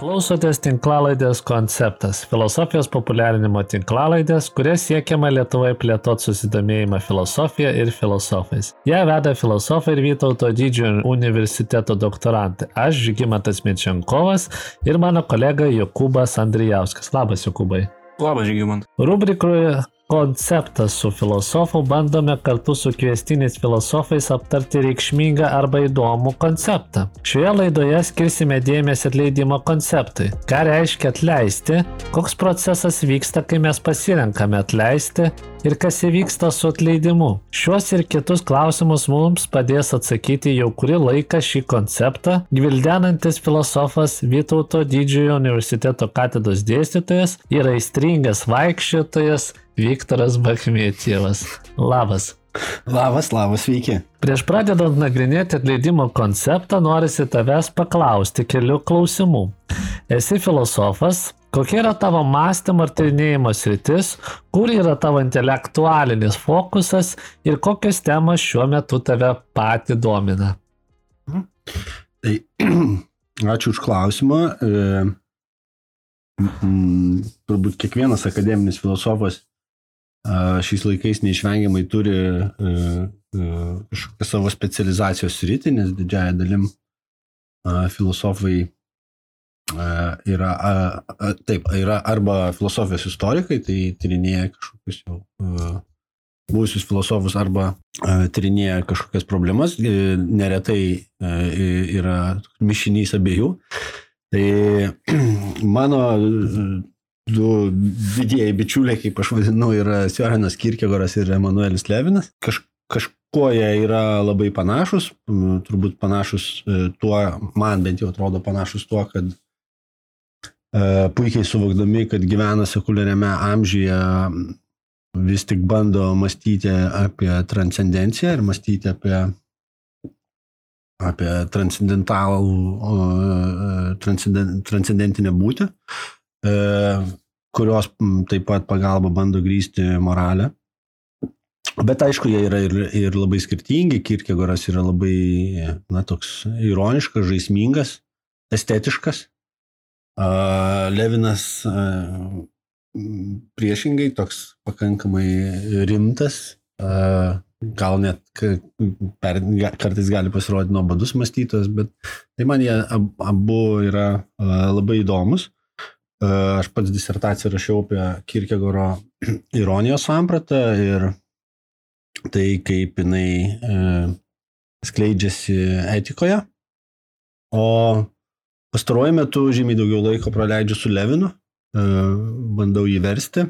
Klausotės tinklalaidės konceptas - filosofijos populiarinimo tinklalaidės, kuria siekiama Lietuvoje plėtoti susidomėjimą filosofija ir filosofais. Ją veda filosofai ir Vytauto didžiojo universiteto doktorantai. Aš Žygimantas Mičiankovas ir mano kolega Jokūbas Andrijauskas. Labas, Jokūbai. Labas, Žygimantas. Rubrikoje konceptas su filosofu bandome kartu su kviestiniais filosofais aptarti reikšmingą arba įdomų konceptą. Šioje laidoje skirsime dėmesį atleidimo konceptui. Ką reiškia atleisti, koks procesas vyksta, kai mes pasirenkame atleisti ir kas įvyksta su atleidimu. Šiuos ir kitus klausimus mums padės atsakyti jau kurį laiką šį konceptą gvildenantis filosofas Vytauto didžiojo universiteto katedros dėstytojas ir aistringas vaikščiotojas Viktoras Bakhmėtievas. Labas. Labas, labas, sveiki. Prieš pradedant nagrinėti atleidimo konceptą, norisi tavęs paklausti kelių klausimų. Esi filosofas, kokia yra tavo mąstymo ir tyrinėjimo sritis, kur yra tavo intelektualinis fokusas ir kokios temos šiuo metu tave pati domina? Tai ačiū už klausimą. E, m, turbūt kiekvienas akademinis filosofas šiais laikais neišvengiamai turi kažkokią savo specializacijos rytį, nes didžiaja dalim filosofai yra, taip, yra arba filosofijos istorikai, tai tyrinėja kažkokius jau buvusius filosofus arba tyrinėja kažkokias problemas, neretai yra mišinys abiejų. Tai mano du didieji bičiuliai, kaip aš vadinu, yra Siorinas Kirkegoras ir Emanuelis Levinas. Kaž, kažkuo jie yra labai panašus, turbūt panašus e, tuo, man bent jau atrodo panašus tuo, kad e, puikiai suvokdami, kad gyvena sekuliariame amžiuje, vis tik bando mąstyti apie transcendenciją ir mąstyti apie, apie transcendentalų, transcendent, transcendentinę būtį. E, kurios taip pat pagalba bando grįsti moralę. Bet aišku, jie yra ir, ir labai skirtingi. Kirkegoras yra labai, na, toks ironiškas, žaismingas, estetiškas. Levinas uh, priešingai toks pakankamai rimtas, uh, gal net per, kartais gali pasirodyti nuobodus mąstytojas, bet tai man jie abu yra labai įdomus. Aš pats disertaciją rašiau apie Kirkegoro ironijos sampratą ir tai, kaip jinai e, skleidžiasi etikoje. O pastaruoju metu žymiai daugiau laiko praleidžiu su Levinu, e, bandau jį versti.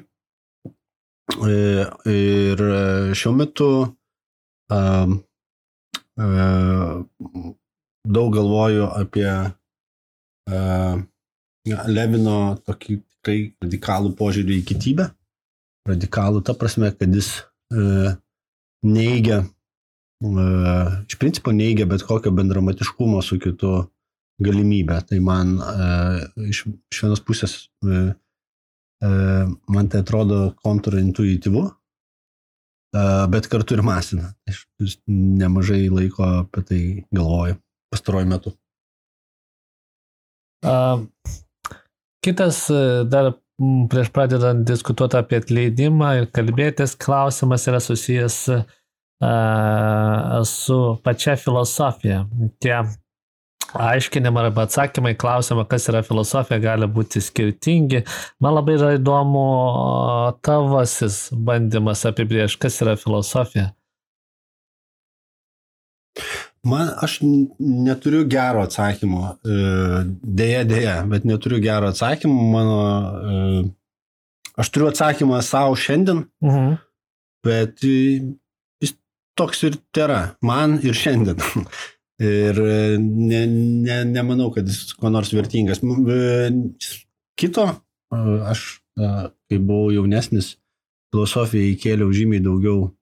E, ir šiuo metu e, e, daug galvoju apie e, Levino tokį tikrai radikalų požiūrį į kitybę. Radikalų ta prasme, kad jis e, neigia, e, iš principo neigia bet kokio bendramatiškumo su kitu galimybę. Tai man e, iš, iš vienos pusės e, e, man tai atrodo kontrintuityvu, e, bet kartu ir masina. Aš nemažai laiko apie tai galvoju pastaruoju metu. Uh, Kitas e, dar prieš pradedant diskutuoti apie atleidimą ir kalbėtis, klausimas yra susijęs uh, su pačia filosofija. Tie aiškinimai arba atsakymai klausimą, kas yra filosofija, gali būti skirtingi. Man labai yra įdomu tavasis bandymas apibriežti, kas yra filosofija. Man, aš neturiu gero atsakymo. E, deja, deja, bet neturiu gero atsakymo. Mano, e, aš turiu atsakymą savo šiandien, mhm. bet jis toks ir yra. Man ir šiandien. ir ne, ne, nemanau, kad jis kuo nors vertingas. E, kito, aš, kai buvau jaunesnis, filosofijai įkėliau žymiai daugiau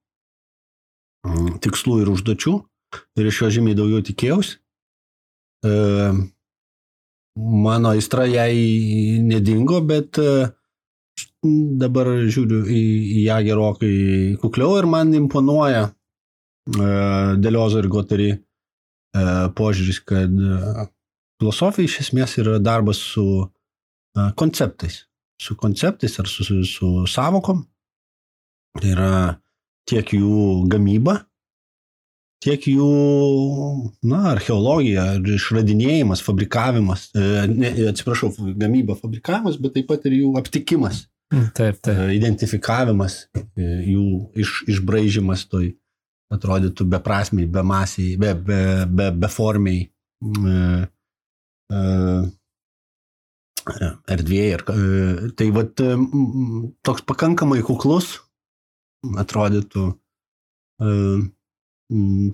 tikslų ir užduočių ir iš jo žymiai daugiau tikėjausi. E, mano aistra jai nedingo, bet e, dabar žiūriu į, į ją gerokai kukliau ir man imponuoja e, Deliozo ir Gotari e, požiūris, kad e, filosofija iš esmės yra darbas su konceptais. Su konceptais ar su, su, su savokom. Tai yra tiek jų gamyba, tiek jų, na, archeologija, išradinėjimas, fabrikavimas, e, ne, atsiprašau, gamyba, fabrikavimas, bet taip pat ir jų aptikimas. Mm, taip, taip. E, identifikavimas, e, jų iš, išbraižymas toj atrodytų beprasmiai, bemasiai, be, be, be, beformiai erdvėje. Tai vat, toks pakankamai kuklus atrodytų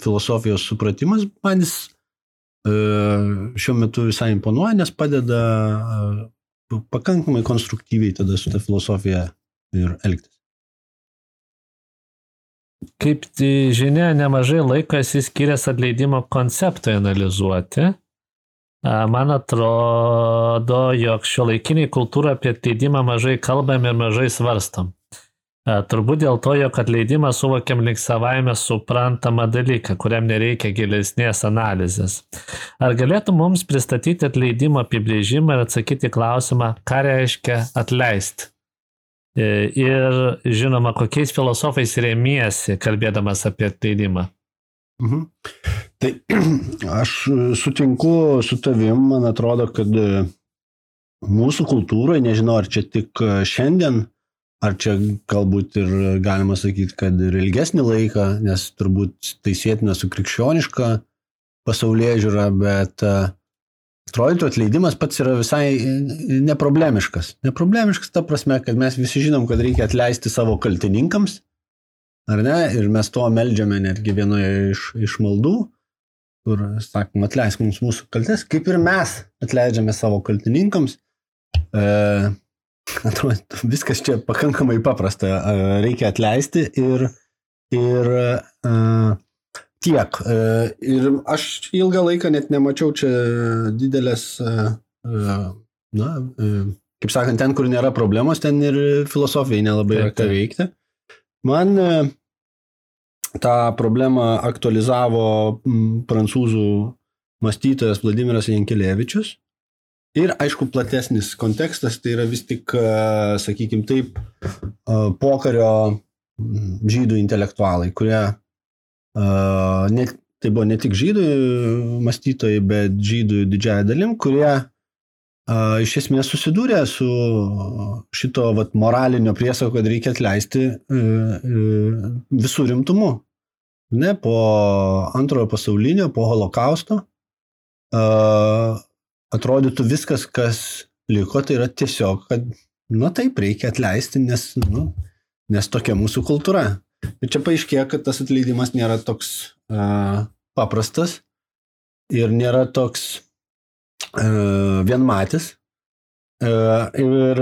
filosofijos supratimas, man jis šiuo metu visai imponuoja, nes padeda pakankamai konstruktyviai tada su ta filosofija ir elgtis. Kaip žinia, nemažai laiko esi skiręs atleidimo konceptui analizuoti. Man atrodo, jog šio laikiniai kultūra apie atleidimą mažai kalbam ir mažai svarstam. Turbūt dėl to, jog atleidimą suvokiam lik savaime suprantamą dalyką, kuriam nereikia gilesnės analizės. Ar galėtų mums pristatyti atleidimo apibrėžimą ir atsakyti klausimą, ką reiškia atleisti? E, ir žinoma, kokiais filosofais remiesi, kalbėdamas apie atleidimą. Mhm. Tai aš sutinku su tavim, man atrodo, kad mūsų kultūroje, nežinau ar čia tik šiandien, Ar čia galbūt ir galima sakyti, kad ir ilgesnį laiką, nes turbūt tai sėtina su krikščioniška pasaulyje žiūra, bet e, atrodytų atleidimas pats yra visai neproblemiškas. Neproblemiškas ta prasme, kad mes visi žinom, kad reikia atleisti savo kaltininkams, ar ne? Ir mes to meldžiame netgi vienoje iš, iš maldų, kur sakom, atleisk mums mūsų kaltes, kaip ir mes atleidžiame savo kaltininkams. E, atrodo, viskas čia pakankamai paprasta. Reikia atleisti ir, ir uh, tiek. Uh, ir aš ilgą laiką net nemačiau čia didelės, uh, na, kaip sakant, ten, kur nėra problemos, ten ir filosofijai nelabai yra ką veikti. Man tą problemą aktualizavo prancūzų mąstytojas Vladimiras Jankelevičius Ir aišku, platesnis kontekstas tai yra vis tik, sakykime taip, pokario žydų intelektualai, kurie, ne, tai buvo ne tik žydų mąstytojai, bet žydų didžiaja dalim, kurie iš esmės susidūrė su šito vat, moralinio priesako, kad reikia atleisti visų rimtumu. Ne, po antrojo pasaulinio, po holokausto atrodytų viskas, kas liko, tai yra tiesiog, kad, nu taip, reikia atleisti, nes, nu, nes tokia mūsų kultūra. Ir čia paaiškėjo, kad tas atleidimas nėra toks uh, paprastas ir nėra toks uh, vienmatis. Uh, ir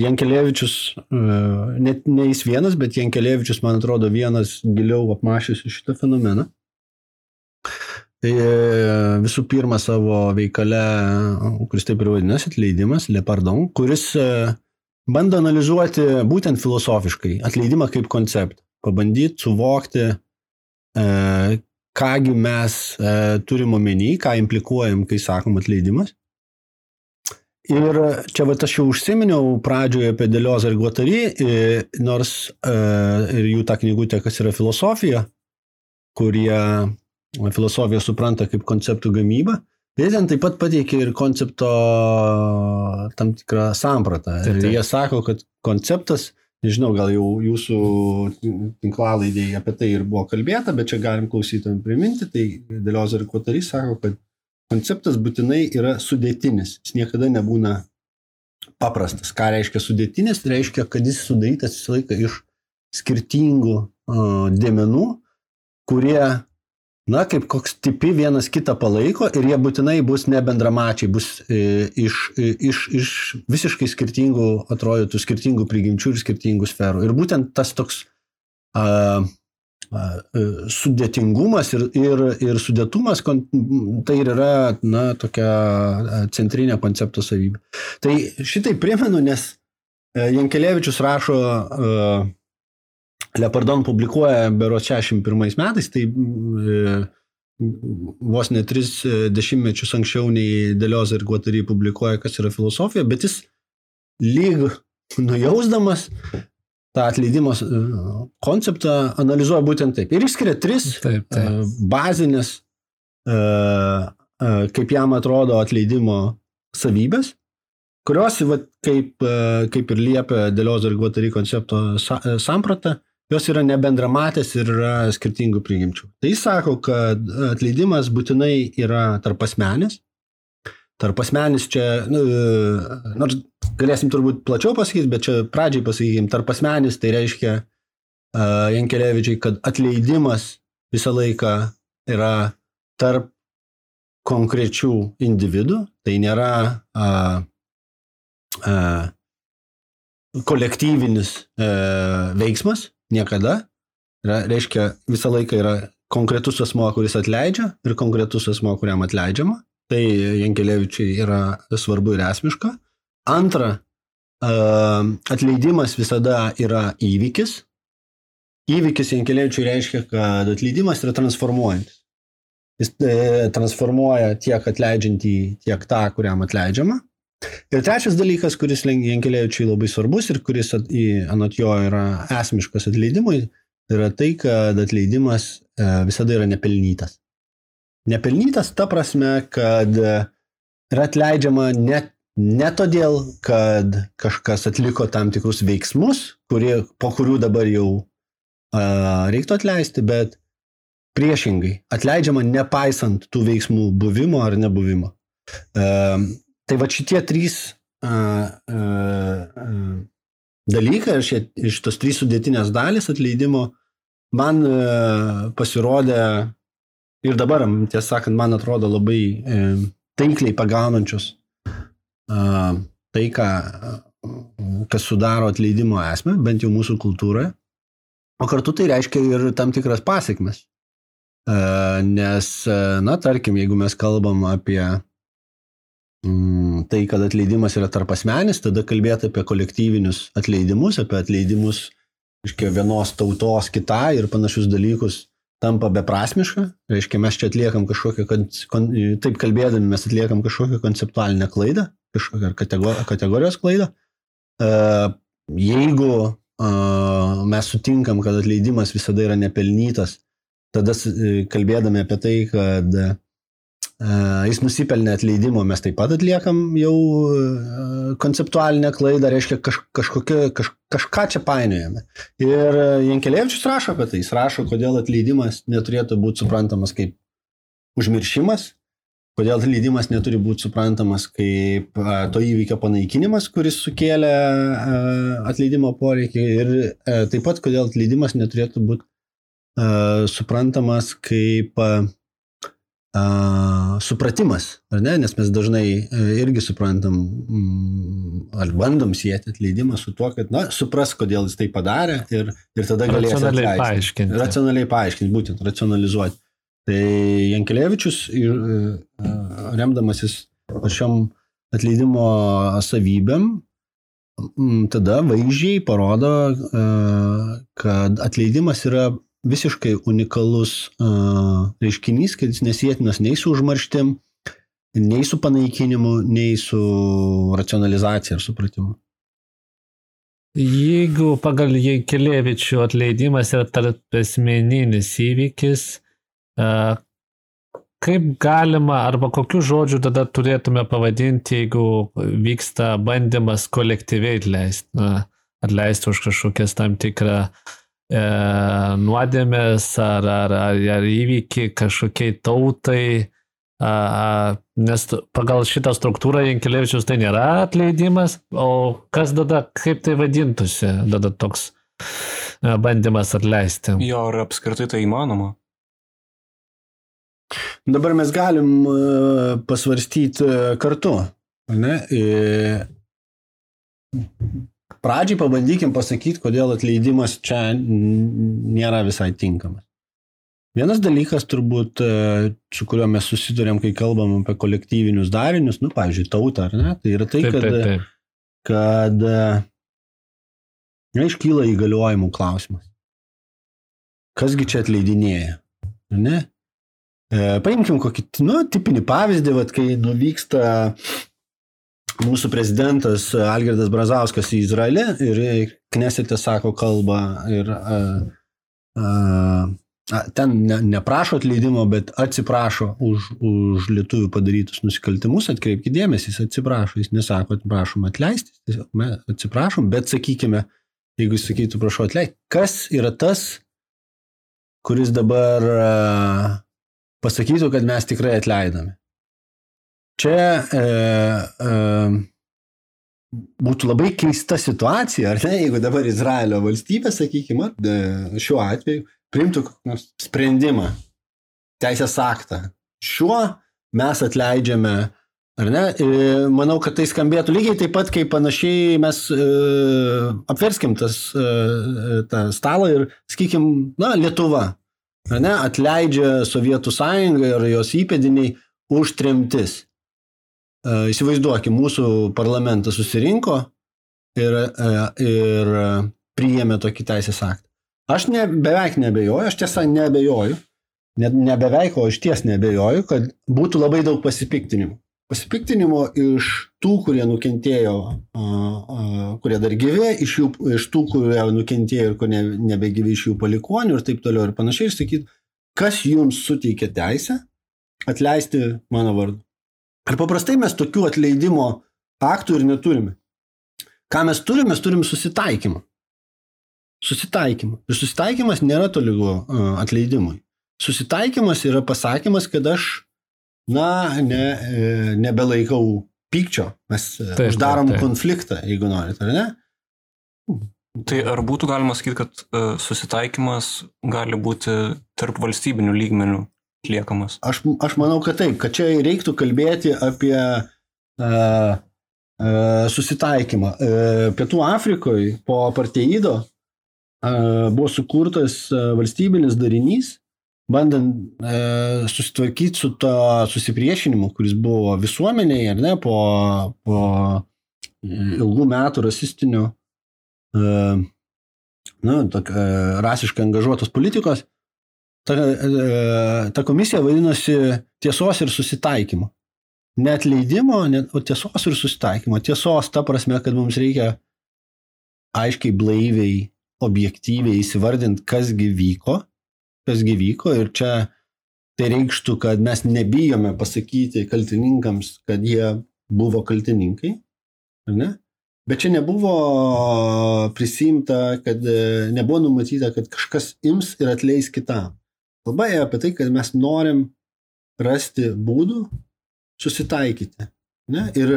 Jankelevičius, uh, net ne jis vienas, bet Jankelevičius, man atrodo, vienas giliau apmašysiu šitą fenomeną. Tai visų pirma savo veikale, kuris taip ir vadinasi, atleidimas, Le Pardon, kuris e, bando analizuoti būtent filosofiškai atleidimą kaip konceptą, pabandyti suvokti, e, kągi mes e, turim omeny, ką implikuojam, kai sakom atleidimas. Ir čia va aš jau užsiminiau pradžioje apie Deliozą ir Guattari, nors ir jų tą knygutę, kas yra filosofija, kurie filosofiją supranta kaip konceptų gamybą. Jie ten taip pat pateikia ir koncepto tam tikrą sampratą. Taip, taip. Ir jie sako, kad konceptas, nežinau, gal jau jūsų tinklalaidėje apie tai ir buvo kalbėta, bet čia galim klausytojams priminti, tai Deliozar Kotarys sako, kad konceptas būtinai yra sudėtinis, jis niekada nebūna paprastas. Ką reiškia sudėtinis? Tai reiškia, kad jis sudarytas visą laiką iš skirtingų uh, dėmenų, kurie na, kaip koks tipi vienas kitą palaiko ir jie būtinai bus nebendramačiai, bus e, iš, e, iš, iš visiškai skirtingų, atrodytų, skirtingų prigimčių ir skirtingų sferų. Ir būtent tas toks a, a, e, sudėtingumas ir, ir, ir sudėtumas, tai ir yra, na, tokia centrinė koncepto savybė. Tai šitai primenu, nes Jankelevičius rašo uh, Lepardon publikuoja bero 61 metais, tai e, vos ne tris dešimtmečius anksčiau nei Delios ir Guattari publikuoja, kas yra filosofija, bet jis lyg nujausdamas tą atleidimo konceptą analizuoja būtent taip. Ir išskiria tris taip, taip. bazinės, kaip jam atrodo atleidimo savybės, kurios, va, kaip, kaip ir liepia Delios ir Guattari koncepto samprata, jos yra nebendramatės ir yra skirtingų prigimčių. Tai jis sako, kad atleidimas būtinai yra tarp asmenis. Tarp asmenis čia, nu, nors galėsim turbūt plačiau pasakyti, bet čia pradžiai pasakykim, tarp asmenis tai reiškia uh, Jankelevičiai, kad atleidimas visą laiką yra tarp konkrečių individų, tai nėra uh, uh, kolektyvinis uh, veiksmas, Niekada. Yra, reiškia, visą laiką yra konkretus asmo, kuris atleidžia ir konkretus asmo, kuriam atleidžiama. Tai Jankelevičiai yra svarbu ir esmiška. Antra, atleidimas visada yra įvykis. Įvykis Jankelevičiui reiškia, kad atleidimas yra transformuojantis. Jis e, transformuoja tiek atleidžiantį, tiek tą, kuriam atleidžiama. Ir trečias dalykas, kuris Jankelevičiui labai svarbus ir kuris at, į, anot jo yra esmiškas atleidimui, yra tai, kad atleidimas e, visada yra nepelnytas. Nepelnytas ta prasme, kad yra atleidžiama ne, ne todėl, kad kažkas atliko tam tikrus veiksmus, kurie, po kurių dabar jau uh, reiktų atleisti, bet priešingai, atleidžiama nepaisant tų veiksmų buvimo ar nebuvimo. Uh, Tai va šitie trys uh, uh, dalykai, šie, iš tos trys sudėtinės dalis atleidimo, man uh, pasirodė ir dabar, tiesą sakant, man atrodo labai uh, taikliai pagaunančios uh, tai, ką, kas sudaro atleidimo esmę, bent jau mūsų kultūroje. O kartu tai reiškia ir tam tikras pasiekmes. Uh, nes, na, tarkim, jeigu mes kalbam apie tai, kad atleidimas yra tarp asmenis, tada kalbėti apie kolektyvinius atleidimus, apie atleidimus reiškia, vienos tautos kitai ir panašius dalykus tampa beprasmiška. Reiškia, mes čia atliekam kažkokią, kon, taip kalbėdami, mes atliekam kažkokią konceptualinę klaidą, kažkokią kategorijos klaidą. Uh, jeigu mes sutinkam, kad atleidimas visada yra nepelnytas, tada kalbėdami apie tai, kad jis nusipelnė atleidimo, mes taip pat atliekam jau konceptualinę klaidą, reiškia kaž, kažkokia, kaž, kažką čia painiojame. Ir Jankelevičius rašo apie tai, jis rašo, kodėl atleidimas neturėtų būti suprantamas kaip užmiršimas, kodėl atleidimas neturi būti suprantamas kaip to įvykio panaikinimas, kuris sukėlė atleidimo poreikį ir taip pat kodėl atleidimas neturėtų būti suprantamas kaip a, supratimas, ar ne? Nes mes dažnai e, irgi suprantam, mm, ar bandom sieti atleidimą su tuo, kad, na, supras, kodėl jis tai padarė ir, ir tada galės racionaliai paaiškinti. Racionaliai paaiškinti, būtent racionalizuoti. Tai Jankelevičius, e, remdamasis pačiom atleidimo savybėm, tada vaizdžiai parodo, e, kad atleidimas yra visiškai unikalus uh, reiškinys, kad jis nesėtinas nei su užmarštim, nei su panaikinimu, nei su racionalizacija ir supratimu. Jeigu pagal Jenkelevičių atleidimas yra tarp asmeninis įvykis, uh, kaip galima arba kokiu žodžiu tada turėtume pavadinti, jeigu vyksta bandymas kolektyviai atleisti, atleisti už kažkokias tam tikrą uh, e, nuodėmės ar, ar, ar, ar įvykį kažkokiai tautai, a, a, nes pagal šitą struktūrą Jankelevičius tai nėra atleidimas, o kas tada, kaip tai vadintųsi, tada toks a, bandymas atleisti. Jo, ar apskritai tai įmanoma? Dabar mes galim uh, pasvarstyti kartu. Ne? E, pradžiai pabandykim pasakyti, kodėl atleidimas čia nėra visai tinkamas. Vienas dalykas turbūt, e, su kuriuo mes susidurėm, kai kalbam apie kolektyvinius darinius, nu, pavyzdžiui, tautą, ar ne, tai yra tai, taip, kad, taip, taip. kad e, na, iškyla įgaliojimų klausimas. Kasgi čia atleidinėja, ne? E, paimkim kokį, nu, tipinį pavyzdį, vat, kai nuvyksta mūsų prezidentas Algirdas Brazauskas į Izraelį ir Knesete sako kalbą ir a, a, a, ten ne, neprašo atleidimo, bet atsiprašo už, už lietuvių padarytus nusikaltimus, atkreipkite dėmesį, jis atsiprašo, jis nesako, prašom atleisti, tiesiog mes atsiprašom, bet sakykime, jeigu jis sakytų, prašau atleisti, kas yra tas, kuris dabar a, pasakytų, kad mes tikrai atleidome. Čia e, e, būtų labai keista situacija, ar ne, jeigu dabar Izraelio valstybė, sakykime, šiuo atveju priimtų sprendimą, teisės aktą. Šiuo mes atleidžiame, ar ne? E, manau, kad tai skambėtų lygiai taip pat, kaip panašiai mes e, apverskim tas, e, tą stalą ir, sakykim, na, Lietuva ne, atleidžia Sovietų sąjungą ir jos įpėdiniai už tremtis. E, įsivaizduokim, mūsų parlamentas susirinko ir, e, ir priėmė tokį teisės aktą. Aš ne, beveik nebejoju, aš tiesa nebejoju, net ne beveik, o iš ties nebejoju, kad būtų labai daug pasipiktinimų pasipiktinimo iš tų, kurie nukentėjo, kurie dar gyvi, iš, jų, iš tų, kurie nukentėjo ir kurie nebegyvi iš jų palikonių ir taip toliau ir panašiai, ir sakyt, kas jums suteikia teisę atleisti mano vardu. Ir paprastai mes tokių atleidimo aktų ir neturime. Ką mes turime, mes turim susitaikymą. Susitaikymą. Ir susitaikymas nėra tolygu atleidimui. Susitaikymas yra pasakymas, kad aš na, ne, e, nebelaikau pykčio, mes e, taip, uždarom taip, taip. konfliktą, jeigu norit, ar ne? Tai ar būtų galima sakyti, kad uh, susitaikymas gali būti tarp valstybinių lygmenių atliekamas? Aš, aš manau, kad taip, kad čia reiktų kalbėti apie uh, uh, susitaikymą. Uh, Pietų Afrikoje po parteido uh, buvo sukurtas uh, valstybinis darinys, bandant e, susitvarkyti su to susipriešinimu, kuris buvo visuomenėje, ar ne, po, po ilgų metų rasistinių, e, nu, tok, e, rasiškai angažuotos politikos, ta, e, ta komisija vadinosi tiesos ir susitaikymo. Net leidimo, net, o tiesos ir susitaikymo. Tiesos ta prasme, kad mums reikia aiškiai, blaiviai, objektyviai įsivardinti, kasgi vyko kas gyvyko ir čia tai reikštų, kad mes nebijome pasakyti kaltininkams, kad jie buvo kaltininkai, ar ne? Bet čia nebuvo prisimta, kad nebuvo numatyta, kad kažkas ims ir atleis kitam. Kalba ėjo apie tai, kad mes norim rasti būdų susitaikyti. Ne? Ir,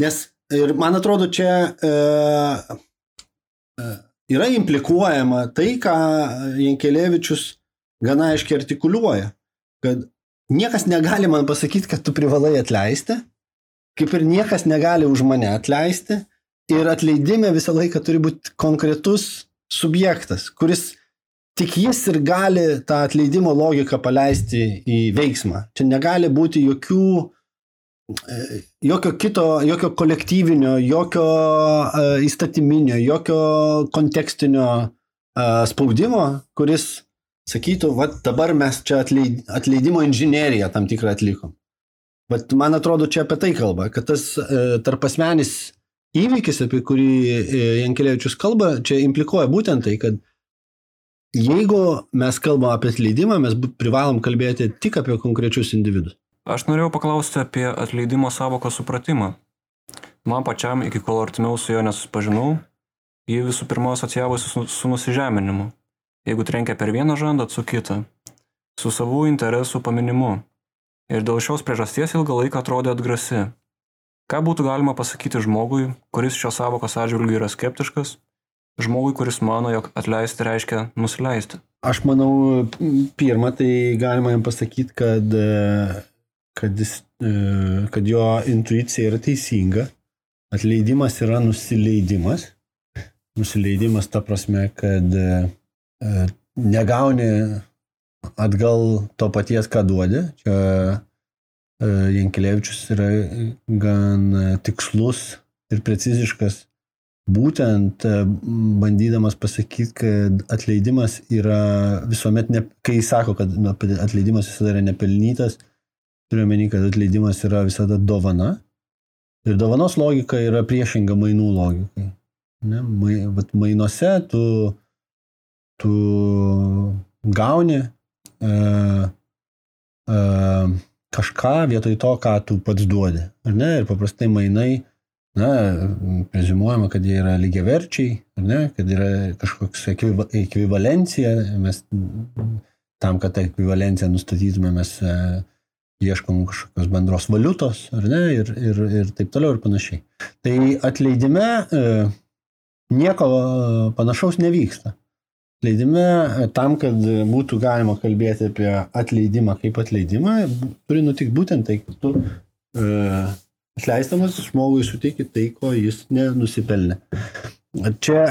nes, ir man atrodo, čia e, e, yra implikuojama tai, ką Jankelevičius gana aiškiai artikuliuoja, kad niekas negali man pasakyti, kad tu privalai atleisti, kaip ir niekas negali už mane atleisti ir atleidime visą laiką turi būti konkretus subjektas, kuris tik jis ir gali tą atleidimo logiką paleisti į veiksmą. Čia negali būti jokių e, jokio kito, jokio kolektyvinio, jokio uh, įstatyminio, jokio kontekstinio uh, spaudimo, kuris sakytų, va dabar mes čia atleidimo inžineriją tam tikrą atlikom. Bet man atrodo, čia apie tai kalba, kad tas e, tarpasmenis įvykis, apie kurį e, Jankelevičius kalba, čia implikuoja būtent tai, kad jeigu mes kalbam apie atleidimą, mes privalom kalbėti tik apie konkrečius individus. Aš norėjau paklausti apie atleidimo savoko supratimą. Man pačiam, iki kol artimiau su juo nesusipažinau, jį visų pirma asocijavosi su, su nusižeminimu jeigu trenkia per vieną žandą su kita, su savų interesų paminimu. Ir dėl šios priežasties ilgą laiką atrodė atgrasi. Ką būtų galima pasakyti žmogui, kuris šios savokos atžvilgių yra skeptiškas, žmogui, kuris mano, jog atleisti reiškia nusileisti? Aš manau, pirmą tai galima jam pasakyti, kad, kad, jis, kad jo intuicija yra teisinga. Atleidimas yra nusileidimas. Nusileidimas ta prasme, kad E, negauni atgal to paties, ką duodi. Čia e, Jankelevičius yra gan tikslus ir preciziškas būtent e, bandydamas pasakyti, kad atleidimas yra visuomet, ne, kai jis sako, kad atleidimas visada yra nepelnytas, turiu menį, kad atleidimas yra visada dovana. Ir dovanos logika yra priešinga mainų logikai. Ne, mai, vat, mainuose tu, tu gauni e, e, kažką vietoj to, ką tu pats duodi. Ne? Ir paprastai mainai na, prezimuojama, kad jie yra lygiaverčiai, ne, kad yra kažkoks ekvivalencija, mes tam, kad tą ekvivalenciją nustatytume, mes e, ieškom kažkokios bendros valiutos, ar ne, ir, ir, ir taip toliau ir panašiai. Tai atleidime e, nieko panašaus nevyksta. Atleidime tam, kad būtų galima kalbėti apie atleidimą kaip atleidimą, turi nutikti būtent tai, kad tu e, Atleistamas žmogui suteikti tai, ko jis nenusipelnė. Čia,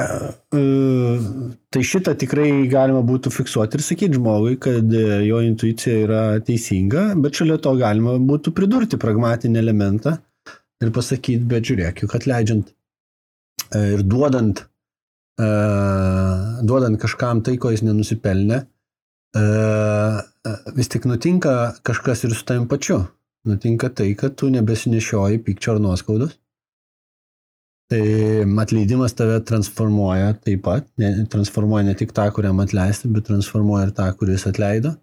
e, tai šitą tikrai galima būtų fiksuoti ir sakyti žmogui, kad jo intuicija yra teisinga, bet šalia to galima būtų pridurti pragmatinį elementą ir pasakyti, bet žiūrėk, juk atleidžiant e, ir duodant, e, duodant kažkam tai, ko jis nenusipelnė, vis tik nutinka kažkas ir su tavim pačiu nutinka tai, kad tu nebesinešioji pykčio ar nuoskaudos. Tai atleidimas tave transformuoja taip pat, ne, transformuoja ne tik tą, kuriam atleisti, bet transformuoja ir tą, kuris atleido.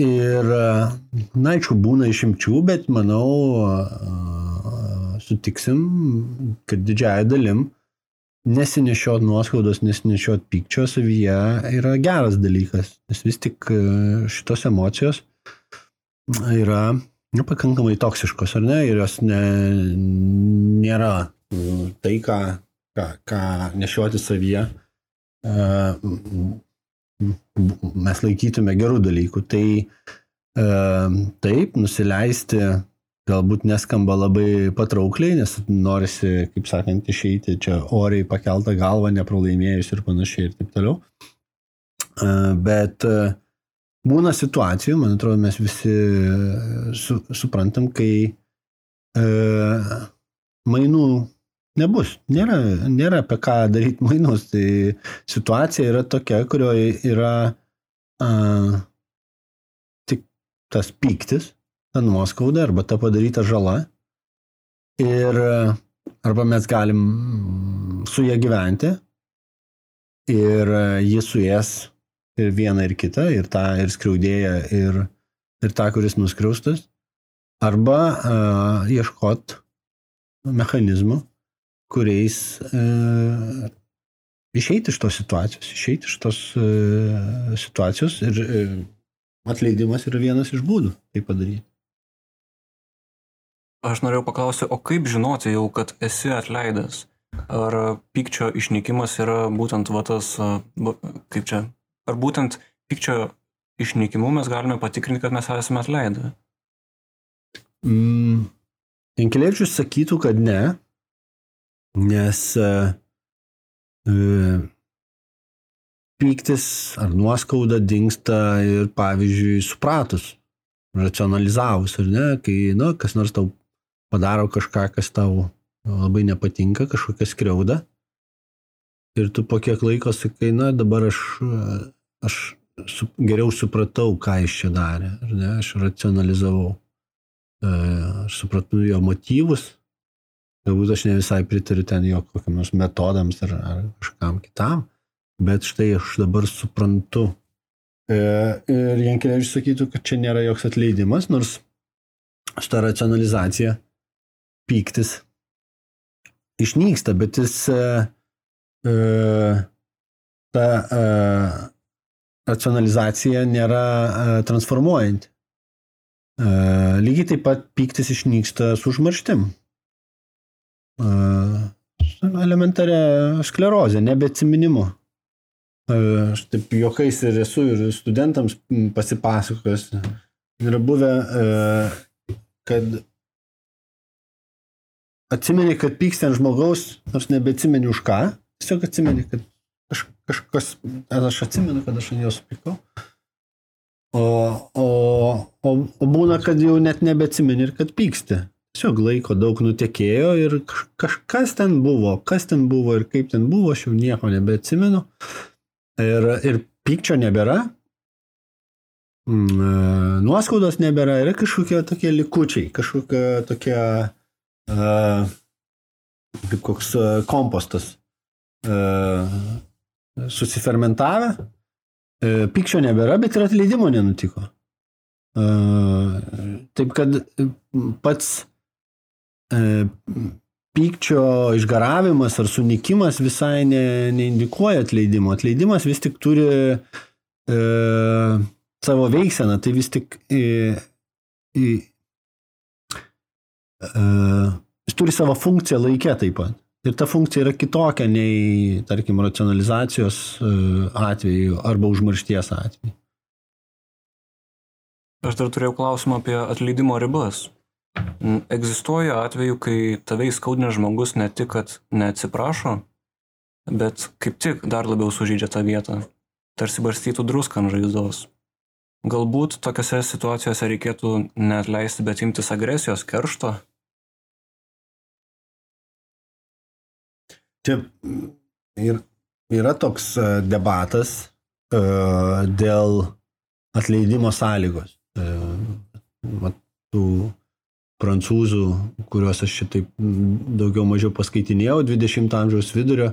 Ir, na, aišku, būna išimčių, bet manau, sutiksim, kad didžiąją dalim nesinešiot nuoskaudos, nesinešiot pykčio savyje yra geras dalykas, nes vis tik šitos emocijos yra nu, pakankamai toksiškos, ar ne, ir jos ne, nėra nu, tai, ką, ką, ką nešioti savyje, mes laikytume gerų dalykų. Tai taip, nusileisti galbūt neskamba labai patraukliai, nes norisi, kaip sakant, išeiti čia oriai pakeltą galvą, nepralaimėjus ir panašiai ir taip toliau. Bet uh, būna situacijų, man atrodo, mes visi e, su, suprantam, kai e, mainų nebus. Nėra, nėra apie ką daryti mainus. Tai situacija yra tokia, kurioje yra a, tik tas pyktis, ta nuoskauda arba ta padaryta žala. Ir arba mes galim su ją gyventi ir jis suės ir vieną ir kitą, ir tą ir skriaudėją, ir, ir tą, kuris nuskriaustas, arba uh, ieškot mechanizmų, kuriais uh, išeiti iš tos situacijos, išeiti iš tos uh, situacijos ir uh, atleidimas yra vienas iš būdų tai padaryti. Aš norėjau paklausti, o kaip žinoti jau, kad esi atleidęs? Ar pykčio išnykimas yra būtent va tas, kaip čia, ar būtent pykčio išnykimu mes galime patikrinti, kad mes esame atleidę? Mm, Inkelevičius sakytų, kad ne, nes uh, uh, pyktis ar nuoskauda dinksta ir, pavyzdžiui, supratus, racionalizavus, ar ne, kai, nu, kas nors tau padaro kažką, kas tau labai nepatinka, kažkokią skriaudą. Ir tu po kiek laiko sakai, na dabar aš aš su, geriau supratau, ką jis čia darė, ar ne, aš racionalizavau, e, aš supratau jo motyvus, galbūt aš ne visai pritariu ten jo kokiams metodams ar, ar kažkam kitam, bet štai aš dabar suprantu. E, ir Jankelevičius sakytų, kad čia nėra joks atleidimas, nors šitą racionalizaciją pyktis išnyksta, bet jis e, ta racionalizacija nėra e, transformuojanti. E, lygiai taip pat pyktis išnyksta su užmarštim. E, elementaria sklerozė, nebeatsiminimu. Aš taip juokais ir esu ir studentams pasipasakojęs. Yra buvę, kad atsimeni, kad pyksti ant žmogaus, nors nebeatsimeni už ką, tiesiog atsimeni, kad Kaž, kažkas, aš atsimenu, kad aš ant jos pykau. O, o, o, o būna, kad jau net nebeatsimeni ir kad pyksti. tiesiog laiko daug nutekėjo ir kažkas ten buvo, kas ten buvo ir kaip ten buvo, aš jau nieko nebeatsimenu. Ir, ir pykčio nebėra, mm, e, nuoskaudos nebėra, yra kažkokie tokie likučiai, kažkokie tokie, uh, kaip koks uh, kompostas, uh, susifermentavę, uh, pykčio nebėra, bet ir atleidimo nenutiko. Uh, taip kad pats uh, pykčio išgaravimas ar sunikimas visai ne, neindikuoja atleidimo. Atleidimas vis tik turi e, savo veikseną, tai vis tik e, e, e, jis turi savo funkciją laikę taip pat. Ir ta funkcija yra kitokia nei, tarkim, racionalizacijos e, atveju arba užmaršties atveju. Aš dar turėjau klausimą apie atleidimo ribas. Egzistuoja atveju, kai tave įskaudina žmogus ne tik, kad neatsiprašo, bet kaip tik dar labiau sužydžia tą vietą, tarsi barstytų druską ant žaizdos. Galbūt tokiose situacijose reikėtų neatleisti, bet imtis agresijos, keršto. Čia ir, yra toks e, debatas uh, dėl atleidimo sąlygos. Uh, tų prancūzų, kuriuos aš šitaip daugiau mažiau paskaitinėjau, 20 amžiaus vidurio.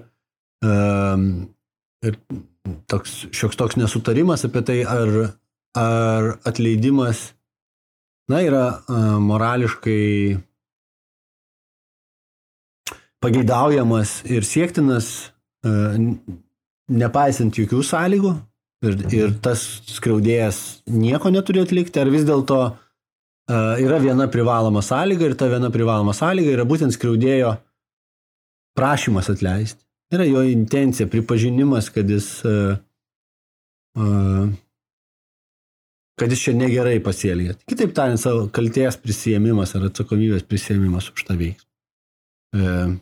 Ir toks, šioks toks nesutarimas apie tai, ar, ar atleidimas, na, yra morališkai pageidaujamas ir siektinas, nepaisant jokių sąlygų. Ir, ir tas skriaudėjas nieko neturi atlikti, ar vis dėlto yra viena privaloma sąlyga ir ta viena privaloma sąlyga yra būtent skriaudėjo prašymas atleisti. Yra jo intencija, pripažinimas, kad jis, kad jis čia negerai pasielgė. Kitaip tariant, savo kalties prisėmimas ar atsakomybės prisėmimas už tą veiksmą.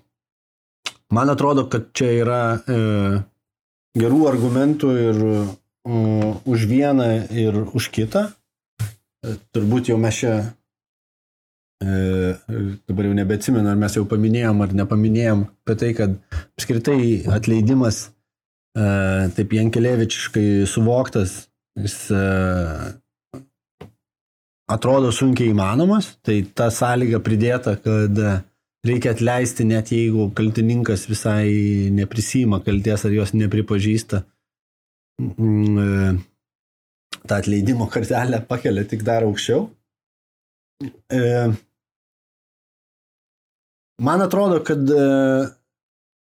Man atrodo, kad čia yra gerų argumentų ir už vieną ir už kitą. Turbūt jau mes čia, e, dabar jau nebeatsimenu, ar mes jau paminėjom ar nepaminėjom apie tai, kad apskritai atleidimas e, taip Jankelevičiškai suvoktas, jis e, atrodo sunkiai įmanomas, tai ta sąlyga pridėta, kad reikia atleisti net jeigu kaltininkas visai neprisima kalties ar jos nepripažįsta. Mm, tą atleidimo kartelę pakelia tik dar aukščiau. E, man atrodo, kad e,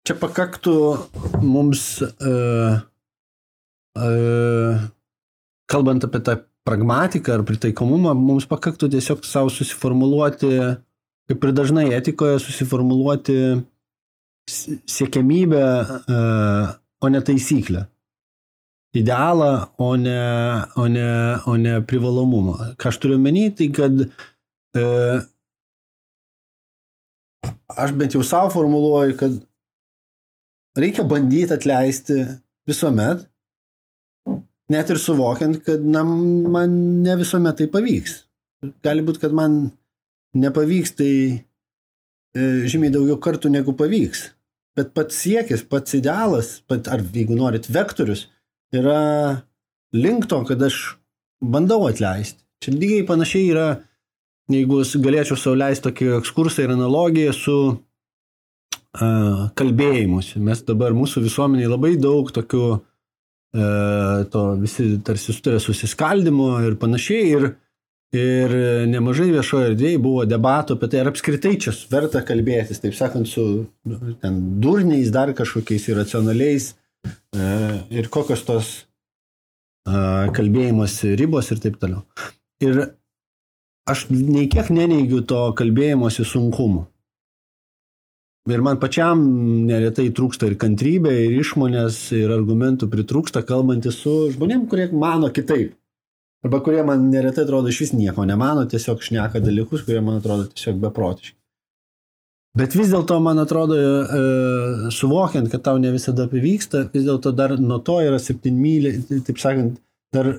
čia pakaktų mums, e, kalbant apie tą pragmatiką ar pritaikomumą, mums pakaktų tiesiog savo susiformuluoti, kaip ir dažnai etikoje, susiformuluoti siekiamybę, o ne taisyklę idealą, o ne, o ne, o ne privalomumą. Ką aš turiu menį, tai kad e, aš bent jau savo formuluoju, kad reikia bandyti atleisti visuomet, net ir suvokiant, kad na, man ne visuomet tai pavyks. Gali būti, kad man nepavyks tai e, žymiai daugiau kartų negu pavyks. Bet pats siekis, pats idealas, pat, ar jeigu norit, vektorius – yra link to, kad aš bandau atleisti. Čia lygiai panašiai yra, jeigu galėčiau savo leisti tokį ekskursą ir analogiją su uh, kalbėjimusi. Mes dabar mūsų visuomeniai labai daug tokių, uh, to visi tarsi sutarė susiskaldimo ir panašiai. Ir, ir nemažai viešoje erdvėje buvo debatų apie tai, ar apskritai čia verta kalbėtis, taip sakant, su ten, durniais, dar kažkokiais irracionaliais E, ir kokios tos kalbėjimosi ribos ir taip toliau. Ir aš nei kiek neneigiu to kalbėjimosi sunkumu. Ir man pačiam neretai trūksta ir kantrybė, ir išmonės, ir argumentų pritrūksta, kalbantis su žmonėm, kurie mano kitaip. Arba kurie man neretai atrodo iš vis nieko nemano, tiesiog šneka dalykus, kurie man atrodo tiesiog beprotiški. Bet vis dėlto, man atrodo, e, suvokiant, kad tau ne visada pavyksta, vis dėlto dar nuo to yra septynmylė, taip sakant, dar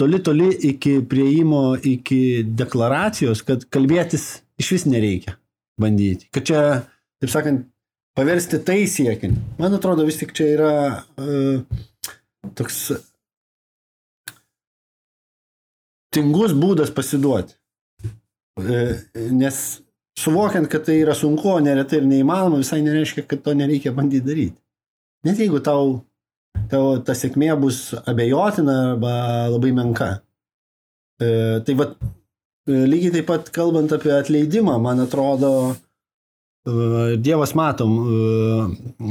toli toli iki prieimo, iki deklaracijos, kad kalbėtis iš vis nereikia bandyti. Kad čia, taip sakant, paversti tai siekiant. Man atrodo, vis tik čia yra uh, toks tingus būdas pasiduoti. Uh, nes suvokiant, kad tai yra sunku, neretai ir neįmanoma, visai nereiškia, kad to nereikia bandyti daryti. Net jeigu tau, tau ta sėkmė bus abejotina arba labai menka. E, tai va, lygiai taip pat kalbant apie atleidimą, man atrodo, e, Dievas matom e,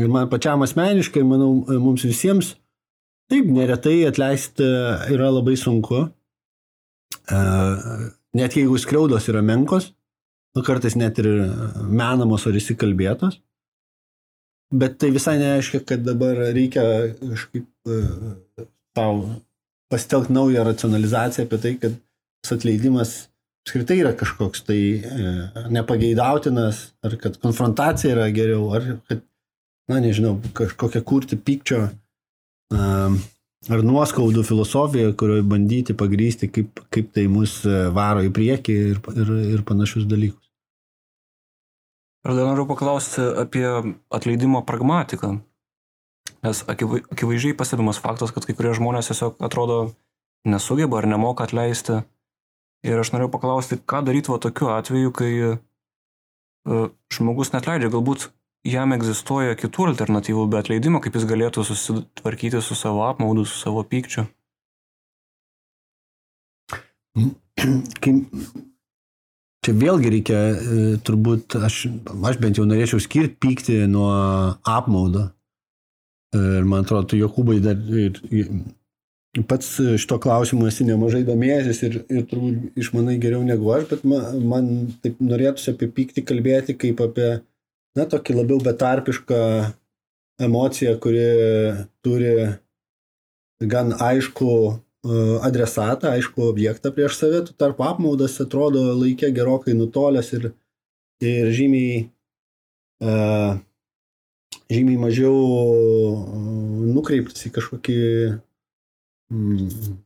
ir man pačiam asmeniškai, manau, mums visiems, taip, neretai atleisti yra labai sunku. Net jeigu skriaudos yra menkos, nu, kartais net ir menamos ar įsikalbėtos. Bet tai visai nereiškia, kad dabar reikia kažkaip uh, tau pasitelkti naują racionalizaciją apie tai, kad atleidimas apskritai yra kažkoks tai uh, nepageidautinas, ar kad konfrontacija yra geriau, ar kad, na nežinau, kažkokią kurti pykčio uh, ar nuoskaudų filosofiją, kurioje bandyti pagrysti, kaip, kaip tai mus varo į priekį ir, ir, ir panašius dalykus. Aš dar noriu paklausti apie atleidimo pragmatiką. Nes akivaizdžiai pastebimas faktas, kad kai kurie žmonės tiesiog atrodo nesugeba ar nemoka atleisti. Ir aš noriu paklausti, ką daryti va tokiu atveju, kai uh, žmogus net leidžia, galbūt jam egzistuoja kitų alternatyvų be atleidimo, kaip jis galėtų susitvarkyti su savo apmaudu, su savo pykčiu. Kai Čia vėlgi reikia, e, turbūt, aš, aš bent jau norėčiau skirti pykti nuo apmaudo. Ir man atrodo, tu Jokūbai dar ir, ir pats šito klausimu esi nemažai domėjęs ir, ir turbūt išmanai geriau negu aš, bet man, man taip norėtųsi apie pyktį kalbėti kaip apie, na, tokį labiau betarpišką emociją, kuri turi gan aišku adresatą, aišku, objektą prieš save, tu tarp apmaudas atrodo laikė gerokai nutolęs ir, ir žymiai, uh, žymiai mažiau nukreiptas į kažkokį mm,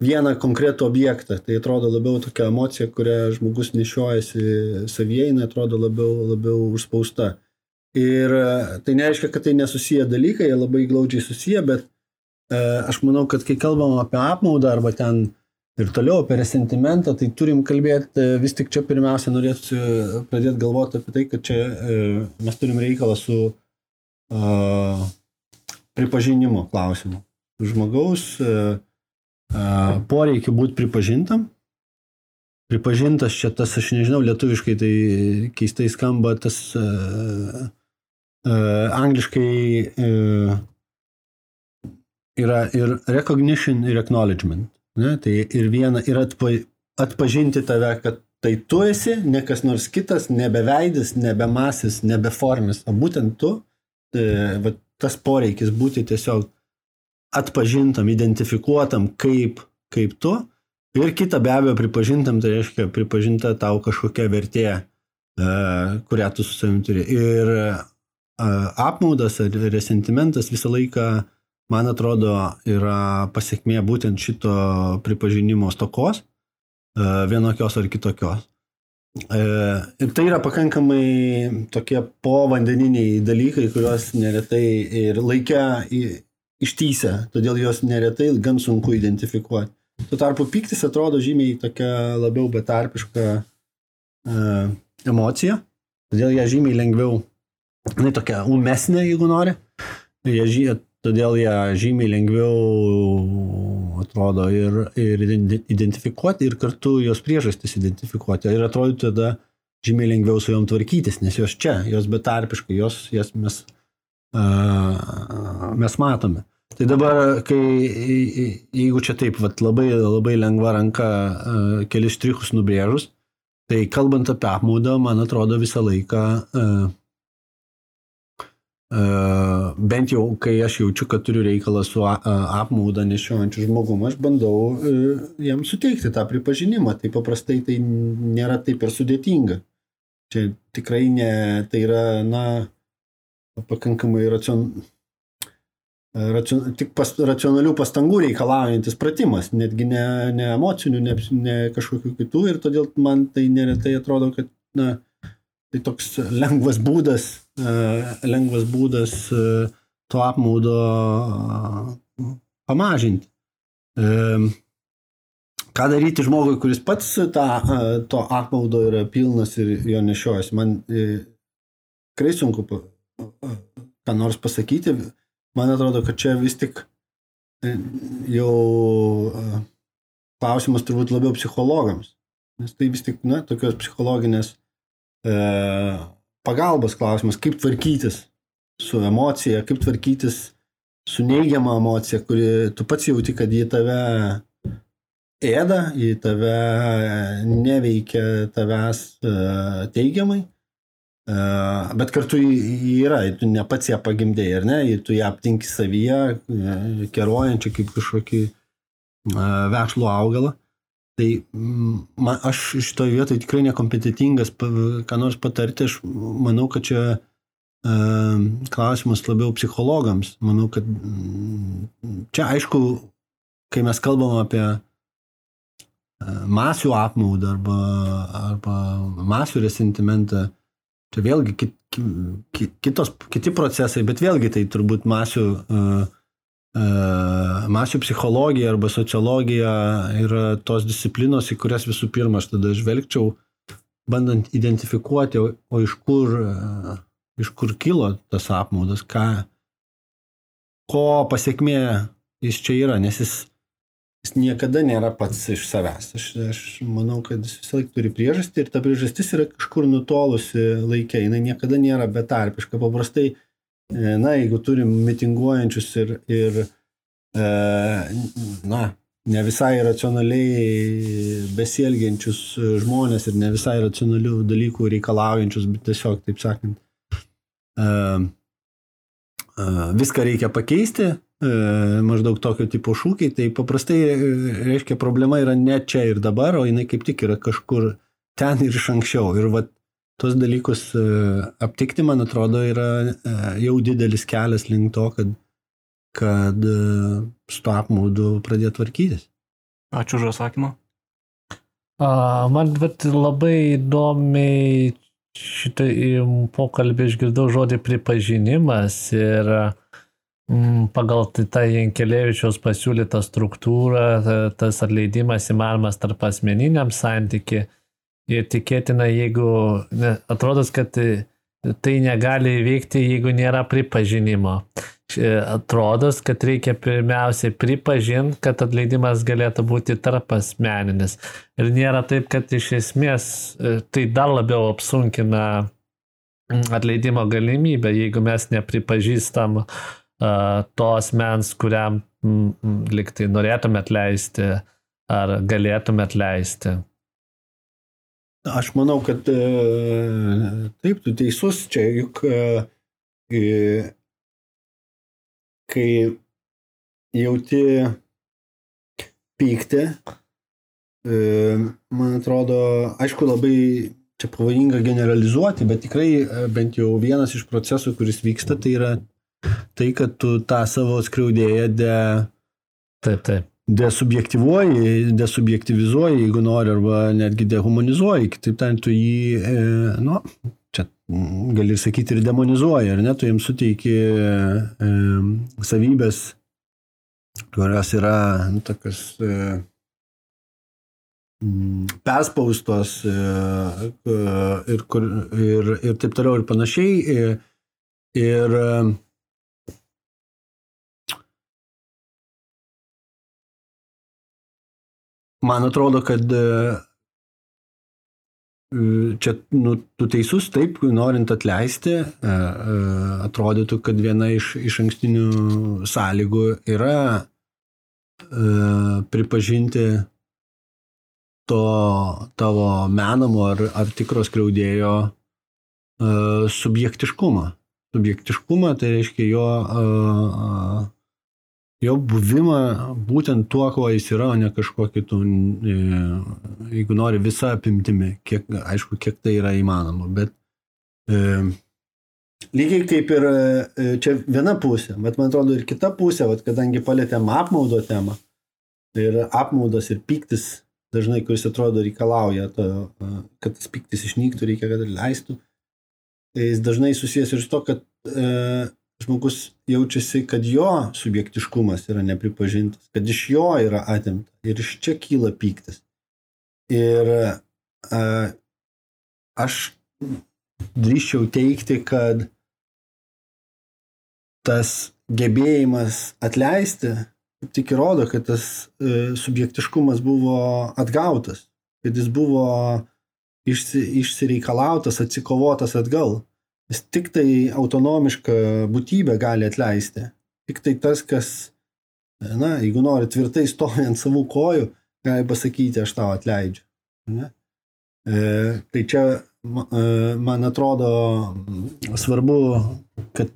vieną konkretų objektą. Tai atrodo labiau tokia emocija, kurią žmogus nešiojasi savyje, jinai atrodo labiau, labiau užspausta. Ir tai nereiškia, kad tai nesusiję dalykai, jie labai glaudžiai susiję, bet E, aš manau, kad kai kalbam apie apmaudą arba ten ir toliau apie resentimentą, tai turim kalbėti e, vis tik čia pirmiausia norėtų pradėti galvoti apie tai, kad čia e, mes turim reikalą su uh, pripažinimo klausimu. Žmogaus uh, poreikiu būti pripažintam. Pripažintas čia tas, aš nežinau, lietuviškai tai keistai skamba tas uh, uh, angliškai uh, yra ir recognition ir acknowledgement. Ne? Tai ir viena yra atpa, atpažinti tave, kad tai tu esi, ne kas nors kitas, nebeveidis, nebemasis, nebeformis, o būtent tu, e, va, tas poreikis būti tiesiog atpažintam, identifikuotam kaip, kaip tu. Ir kita be abejo pripažintam, tai reiškia pripažinta tau kažkokia vertė, e, kurią tu su savimi turi. Ir e, apmaudas ar resentimentas visą laiką man atrodo, yra pasiekmė būtent šito pripažinimo stokos, e, vienokios ar kitokios. Ir tai yra pakankamai tokie povandeniniai dalykai, kuriuos neretai ir laikia ištysę, todėl juos neretai gan sunku identifikuoti. Tuo tarpu piktis atrodo žymiai tokia labiau betarpiška uh, emocija, todėl ją žymiai lengviau, jinai tokia umesnė, jeigu nori, jie todėl ją žymiai lengviau atrodo ir, ir identifikuoti ir kartu jos priežastis identifikuoti. Ir atrodo tada žymiai lengviau su jom tvarkytis, nes jos čia, jos betarpiškai, jos, jas mes, mes matome. Tai dabar, kai, jeigu čia taip, vat, labai, labai lengva ranka kelis štrichus nubrėžus, tai kalbant apie apmaudą, man atrodo visą laiką bent jau, kai aš jaučiu, kad turiu reikalą su apmaudą nešiojančiu žmogumu, aš bandau e, jam suteikti tą pripažinimą. Tai paprastai tai nėra taip ir sudėtinga. Čia tikrai ne, tai yra, na, pakankamai racion... racion, tik pas, racionalių pastangų reikalaujantis pratimas, netgi ne, ne emocinių, ne, ne kažkokių kitų ir todėl man tai neretai atrodo, kad na, tai toks lengvas būdas, lengvas būdas to apmaudo pamažinti. Ką daryti žmogui, kuris pats tą, to apmaudo yra pilnas ir jo nešiojasi? Man tikrai sunku ką nors pasakyti. Man atrodo, kad čia vis tik e, jau e, klausimas turbūt labiau psichologams. Nes tai vis tik, na, tokios psichologinės e, pagalbos klausimas, kaip tvarkytis su emocija, kaip tvarkytis su neigiama emocija, kuri tu pats jauti, kad jį tave ėda, jį tave neveikia tavęs e, teigiamai Bet kartu yra, tu ne pats ją pagimdėjai, ar ne, tu ją aptinki savyje, e, kerojančią kaip kažkokį vešlų augalą. Tai man, aš šitoje vietoje tikrai nekompetitingas, ką nors patarti, aš manau, kad čia klausimas labiau psichologams. Manau, kad čia aišku, kai mes kalbam apie masių apmaudą arba, arba masių resentimentą, Čia vėlgi kit, kitos, kiti procesai, bet vėlgi tai turbūt masių, uh, uh, masių psichologija arba sociologija yra tos disciplinos, į kurias visų pirma aš tada žvelgčiau, bandant identifikuoti, o, o iš, kur, uh, iš kur kilo tas apmaudas, ką, ko pasiekmė jis čia yra, nes jis jis niekada nėra pats iš savęs. Aš, aš manau, kad jis visą laiką turi priežastį ir ta priežastis yra kažkur nutolusi laikė, jinai niekada nėra betarpiška. Paprastai, e, na, jeigu turim mitinguojančius ir, ir e, na, ne visai racionaliai besielgiančius žmonės ir ne visai racionalių dalykų reikalaujančius, bet tiesiog, taip sakant, e, viską reikia pakeisti, maždaug tokio tipo šūkiai, tai paprastai e, reiškia problema yra ne čia ir dabar, o jinai kaip tik yra kažkur ten ir iš anksčiau. Ir va, tos dalykus e, aptikti, man atrodo, yra jau didelis kelias link to, kad, kad su to apmaudu pradėtų tvarkytis. Ačiū už atsakymą. Man bet labai įdomiai šitą pokalbį išgirdau žodį pripažinimas ir pagal tą Jankelevičiaus pasiūlytą struktūrą tas atleidimas įmanomas tarp asmeniniam santyki ir tikėtina, jeigu ne, atrodo, kad tai negali įvykti, jeigu nėra pripažinimo. Atrodo, kad reikia pirmiausiai pripažinti, kad atleidimas galėtų būti tarp asmeninis. Ir nėra taip, kad iš esmės e, tai dar labiau apsunkina mm, atleidimo galimybę, jeigu mes nepripažįstam uh, to asmens, kuriam liktai norėtumėt leisti ar galėtumėt leisti? Aš manau, kad e, taip, tu teisus, čia juk e, kai jauti pyktį, e, man atrodo, aišku, labai čia pavojinga generalizuoti, bet tikrai bent jau vienas iš procesų, kuris vyksta, tai yra tai, kad tu tą savo skriaudėją de... Taip, taip. Desubjektivuoji, desubjektivizuoji, jeigu nori, arba netgi dehumanizuoji, kitaip tariant, tu jį, e, nu, čia gali sakyti ir demonizuoji, ar ne, tu jiems suteiki e, savybės, kurios yra nu, tokios e, perspaustos e, ir, kur, ir, ir taip toliau ir panašiai. Ir, ir Man atrodo, kad e, čia nu, tu teisus, taip, norint atleisti, e, e, atrodytų, kad viena iš, iš ankstinių sąlygų yra pripažinti to tavo menamo ar, ar tikros kreudėjo subjektiškumą. Subjektiškumą tai reiškia jo jo buvimą būtent tuo, kuo jis yra, o ne kažkuo kitų, e, jeigu nori visą apimtimi, kiek, aišku, kiek tai yra įmanoma, bet e, lygiai kaip ir e, čia viena pusė, bet man atrodo ir kita pusė, vat, kadangi palėtėm apmaudo temą, tai ir apmaudas ir piktis dažnai, kuris atrodo reikalauja, to, e, kad tas piktis išnyktų, reikia, kad ir leistų. Tai jis dažnai susijęs ir su to, kad e, žmogus jaučiasi, kad jo subjektiškumas yra nepripažintas, kad iš jo yra atimta ir iš čia kyla piktis. Ir e, aš drįščiau teikti, kad tas gebėjimas atleisti tik įrodo, kad tas e, subjektiškumas buvo atgautas, kad jis buvo išsi, išsireikalautas, atsikovotas atgal. Jis tik tai autonomiška būtybė gali atleisti. Tik tai tas, kas, na, jeigu nori tvirtai stovi ant savų kojų, gali pasakyti, aš tau atleidžiu. Ne? E, tai čia E, man atrodo svarbu, kad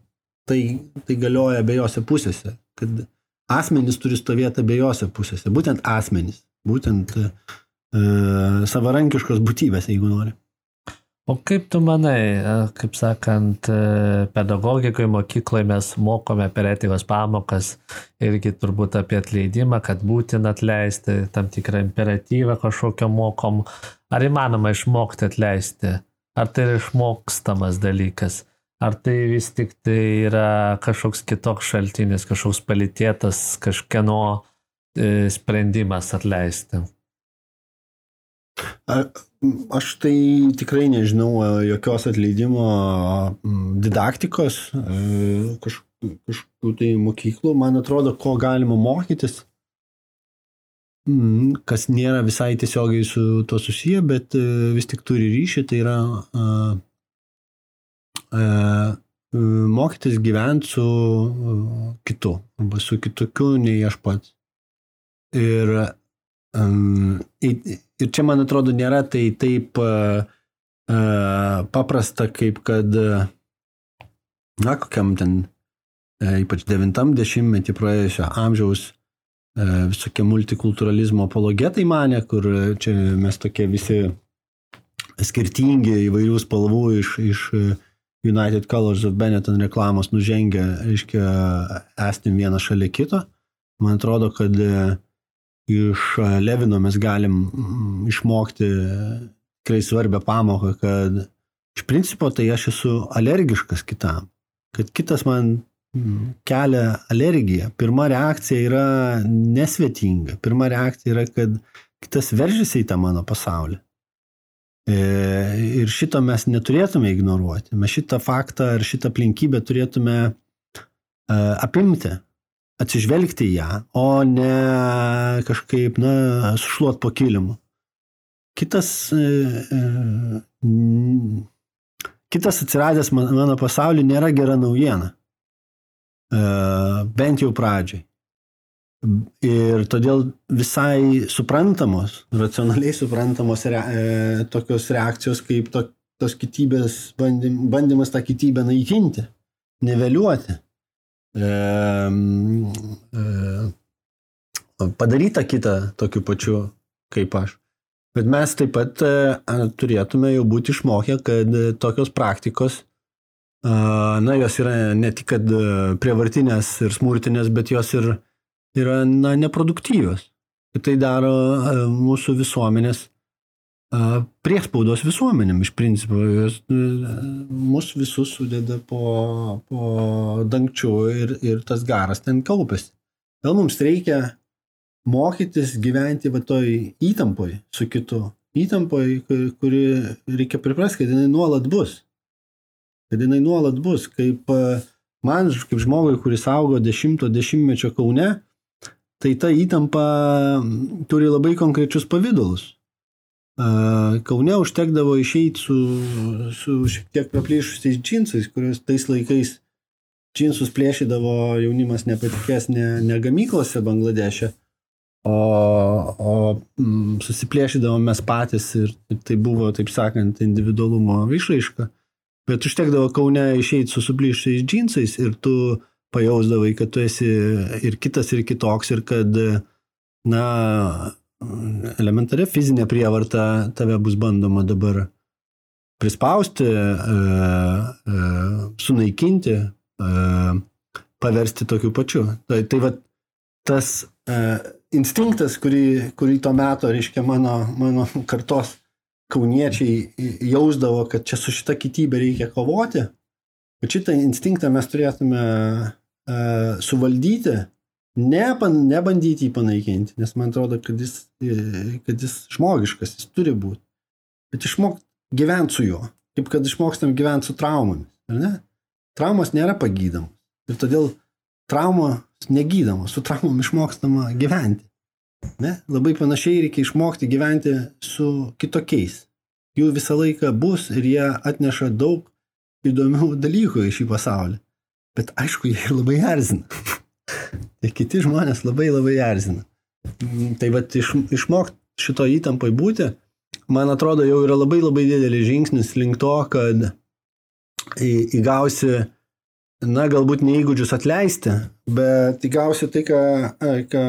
tai, tai galioja abiejose pusėse, kad asmenys turi stovėti abiejose pusėse, būtent asmenys, būtent e, savarankiškos būtybės, jeigu nori. O kaip tu manai, kaip sakant, e, pedagogikoje mokykloje mes mokome per etikos pamokas irgi turbūt apie atleidimą, kad būtina atleisti, tam tikrą imperatyvą kažkokio mokom, Ar įmanoma išmokti atleisti? Ar tai yra išmokstamas dalykas? Ar tai vis tik tai yra kažkoks kitoks šaltinis, kažkoks palitėtas, kažkieno e, sprendimas atleisti? Aš tai tikrai nežinau e, jokios atleidimo didaktikos, e, kažkokių tai mokyklų. Man atrodo, ko galima mokytis Mm, kas nėra visai tiesiogiai su to susiję, bet e, vis tik turi ryšį, tai yra uh, uh, mokytis gyventi su kitu, arba su kitokiu nei aš pats. Ir, um, ir čia, man atrodo, nėra tai taip uh, uh, paprasta, kaip kad, na, kokiam ten, uh, ypač 90-metį praėjusio amžiaus, E, visokie multikulturalizmo apologetai mane, kur čia mes tokie visi skirtingi įvairių spalvų iš, iš United Colors of Benetton reklamos nužengia, reiškia, estim vieną šalia kito. Man atrodo, kad e, iš Levino mes galim mm, išmokti tikrai svarbią pamoką, kad iš principo tai aš esu alergiškas kitam. Kad kitas man kelia alergiją, pirma reakcija yra nesvetinga. Pirma reakcija yra, kad kitas veržiasi į tą mano pasaulį. E, ir šito mes neturėtume ignoruoti. Mes šitą faktą ar šitą aplinkybę turėtume e, apimti, atsižvelgti į ją, o ne kažkaip, na, sušluot po kilimu. Kitas, e, kitas atsiradęs mano pasaulyje nėra gera naujiena. E, bent jau pradžiai. Ir todėl visai suprantamos, racionaliai suprantamos re, e, tokios reakcijos kaip to, tos kitybės bandym, bandymas tą kitybę naikinti, niveliuoti. Padaryta kitą tokiu pačiu kaip aš. Bet mes taip pat turėtume jau būti išmokę, kad tokios praktikos na, jos yra ne tik kad prievartinės ir smurtinės, bet jos ir yra na, neproduktyvios. Tai daro mūsų visuomenės priespaudos visuomenėm iš principo. Jos e, mus visus sudeda po, po dangčiu ir, ir tas garas ten kaupėsi. Gal mums reikia mokytis gyventi va toj įtampoj su kitu. Įtampoj, kuri reikia priprasti, kad jinai nuolat bus kad jinai nuolat bus. Kaip e, man, kaip žmogui, kuris augo dešimto dešimtmečio Kaune, tai ta įtampa turi labai konkrečius pavydalus. Kaune užtekdavo išeiti su, su šiek tiek praplyšusiais džinsais, kuriuos tais laikais džinsus plėšydavo jaunimas nepatikės ne, ne gamyklose Bangladeše, o, o mm, susiplėšydavom mes patys ir tai buvo, taip sakant, individualumo išraiška. Bet užtekdavo Kaune išeiti su suplyštais džinsais ir tu pajausdavai, kad tu esi ir kitas, ir kitoks, ir kad, na, elementaria fizinė prievarta tave bus bandoma dabar prispausti, sunaikinti, paversti tokiu pačiu. Tai, tai va tas instinktas, kurį, kurį to meto, reiškia, mano, mano kartos kauniečiai jausdavo, kad čia su šita kitybė reikia kovoti, kad šitą instinktą mes turėtume suvaldyti, ne, nebandyti jį panaikinti, nes man atrodo, kad jis, kad jis žmogiškas, jis turi būti, bet išmokti gyventi su juo, kaip kad išmokstam gyventi su traumomis, ar ne? Traumos nėra pagydamos ir todėl traumos negydamos, su traumom išmokstama gyventi. Ne? Labai panašiai reikia išmokti gyventi su kitokiais. Jų visą laiką bus ir jie atneša daug įdomių dalykų į šį pasaulį. Bet aišku, jie labai erzina. Ir kiti žmonės labai labai erzina. Mm, tai vad iš, išmokti šito įtampai būti, man atrodo, jau yra labai labai didelis žingsnis link to, kad įgausi, na, galbūt neįgūdžius atleisti, bet įgausi tai, ką, ką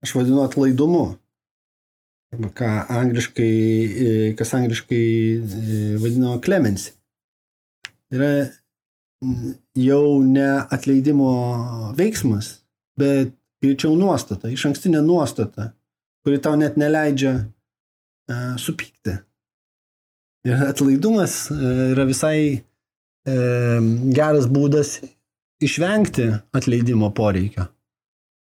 aš vadinu atlaidumu. Arba ką angliškai, e, kas angliškai e, vadinama clemency. Yra jau ne atleidimo veiksmas, bet greičiau nuostata, iš ankstinė nuostata, kuri tau net neleidžia uh, supykti. Ir atlaidumas uh, yra visai uh, geras būdas išvengti atleidimo poreikio.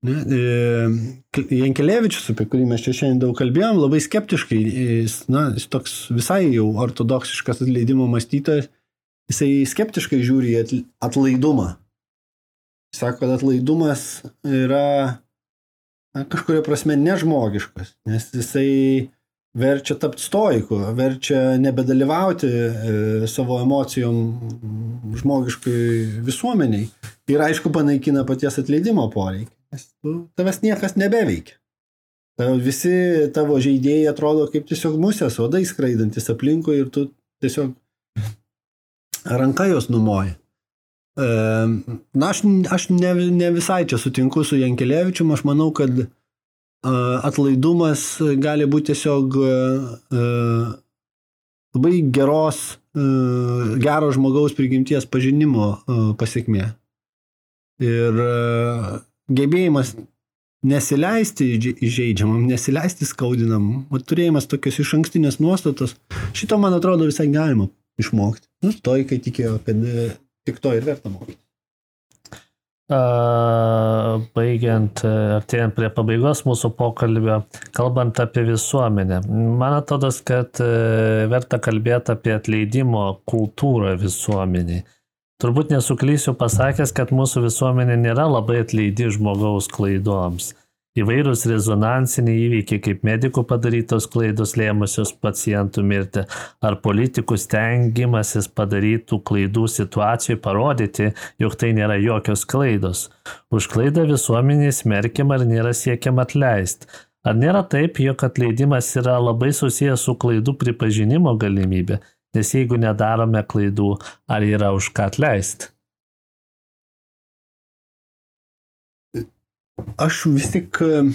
Jankelevičius, apie kurį mes čia šiandien daug kalbėjom, labai skeptiškai, jis, na, jis toks visai jau ortodoksiškas atleidimo mąstytojas, jisai skeptiškai žiūri į atlaidumą. Sako, kad atlaidumas yra na, kažkuria prasme nežmogiškas, nes jisai verčia tapti stoiku, verčia nebedalyvauti e, savo emocijom žmogiškai visuomeniai ir aišku panaikina paties atleidimo poreikį. Nes tu, tavęs niekas nebeveikia. Tavo, visi tavo žaidėjai atrodo kaip tiesiog musės, odai skraidantis aplinkui ir tu tiesiog ranka jos numoji. E, na, aš, aš ne, ne visai čia sutinku su Jankelevičiu, aš manau, kad e, atlaidumas gali būti tiesiog e, labai geros, gero žmogaus prigimties pažinimo pasiekmė. Ir gebėjimas nesileisti įžeidžiamam, nesileisti skaudinam, o turėjimas tokios iš ankstinės nuostatos, šito man atrodo visai galima išmokti. Nu, to, kai tikėjo, kad e, tik to ir verta mokyti. Baigiant, e, artėjant prie pabaigos mūsų pokalbio, kalbant apie visuomenę, man atrodo, kad e, verta kalbėti apie atleidimo kultūrą visuomeniai. Turbūt nesuklysiu pasakęs, kad mūsų visuomenė nėra labai atleidi žmogaus klaidoms. Įvairūs rezonansiniai įvykiai, kaip medikų padarytos klaidos lėmusios pacientų mirti, ar politikų stengimasis padarytų klaidų situacijai parodyti, jog tai nėra jokios klaidos. Už klaidą visuomenė smerkiama ir nėra siekiama atleisti. Ar nėra taip, jog atleidimas yra labai susijęs su klaidų pripažinimo galimybė? Nes jeigu nedarome klaidų, ar yra už ką atleisti? Aš vis tik mm,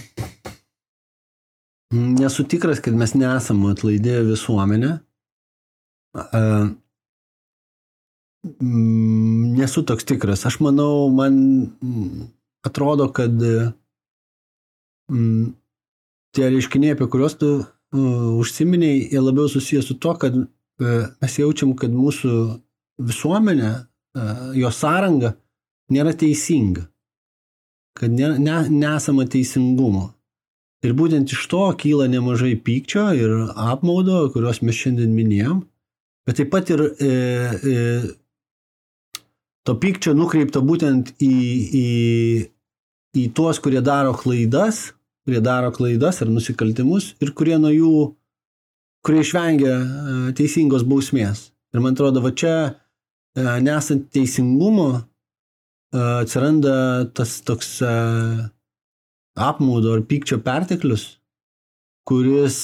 nesu tikras, kad mes nesame atlaidė visuomenė. Mm, nesu toks tikras. Aš manau, man mm, atrodo, kad tie reiškiniai, apie kuriuos tu užsiminiai, jie labiau susijęs su to, kad mes jaučiam, kad mūsų visuomenė, jo sąranga nėra teisinga, kad ne, ne, nesama teisingumo. Ir būtent iš to kyla nemažai pykčio ir apmaudo, kuriuos mes šiandien minėjom, bet taip pat ir e, e, to pykčio nukreipta būtent į, į, į tuos, kurie daro klaidas, kurie daro klaidas ar nusikaltimus ir kurie nuo jų kurie išvengia e, teisingos bausmės. Ir man atrodo, va čia, e, nesant teisingumo, atsiranda tas toks apmaudo ar pykčio perteklius, kuris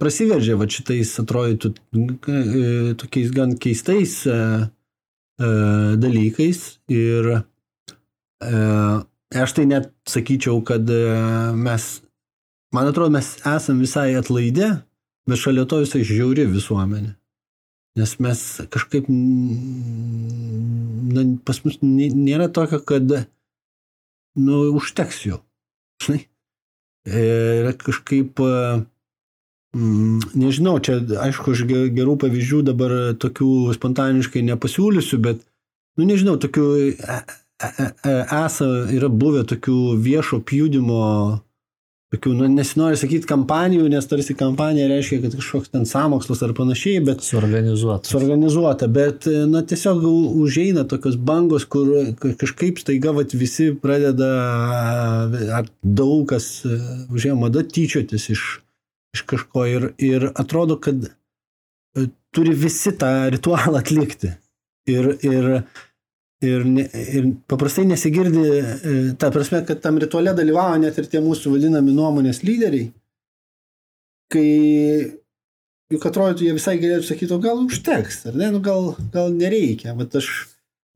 prasiveržia va šitais, atrodytų, tokiais gan keistais dalykais. Ir aš tai net sakyčiau, kad mes, man atrodo, mes esam visai atlaidę bet šalia to visai žiauri visuomenė. Nes mes kažkaip, na, pas mus nėra tokio, kad, nu, užteks jo. Žinai, yra kažkaip, mm, nežinau, čia, aišku, aš gerų pavyzdžių dabar tokių spontaniškai nepasiūlysiu, bet, nu, nežinau, tokių e, e, e, esą yra buvę tokių viešo pjūdimo tokių, nu, nesinori sakyti kampanijų, nes tarsi kampanija reiškia, kad kažkoks ten samokslas ar panašiai, bet... Suorganizuota. Suorganizuota, bet, na, tiesiog užeina tokios bangos, kur kažkaip staiga vat, visi pradeda, ar daug kas užėjo mada tyčiotis iš, iš kažko ir, ir atrodo, kad turi visi tą ritualą atlikti. Ir, ir Ir, ne, ir paprastai nesigirdi, e, ta prasme, kad tam rituale dalyvauja net ir tie mūsų vadinami nuomonės lyderiai, kai juk atrodytų, jie visai galėtų sakyti, o gal užteks, ar ne, nu gal, gal nereikia. Bet aš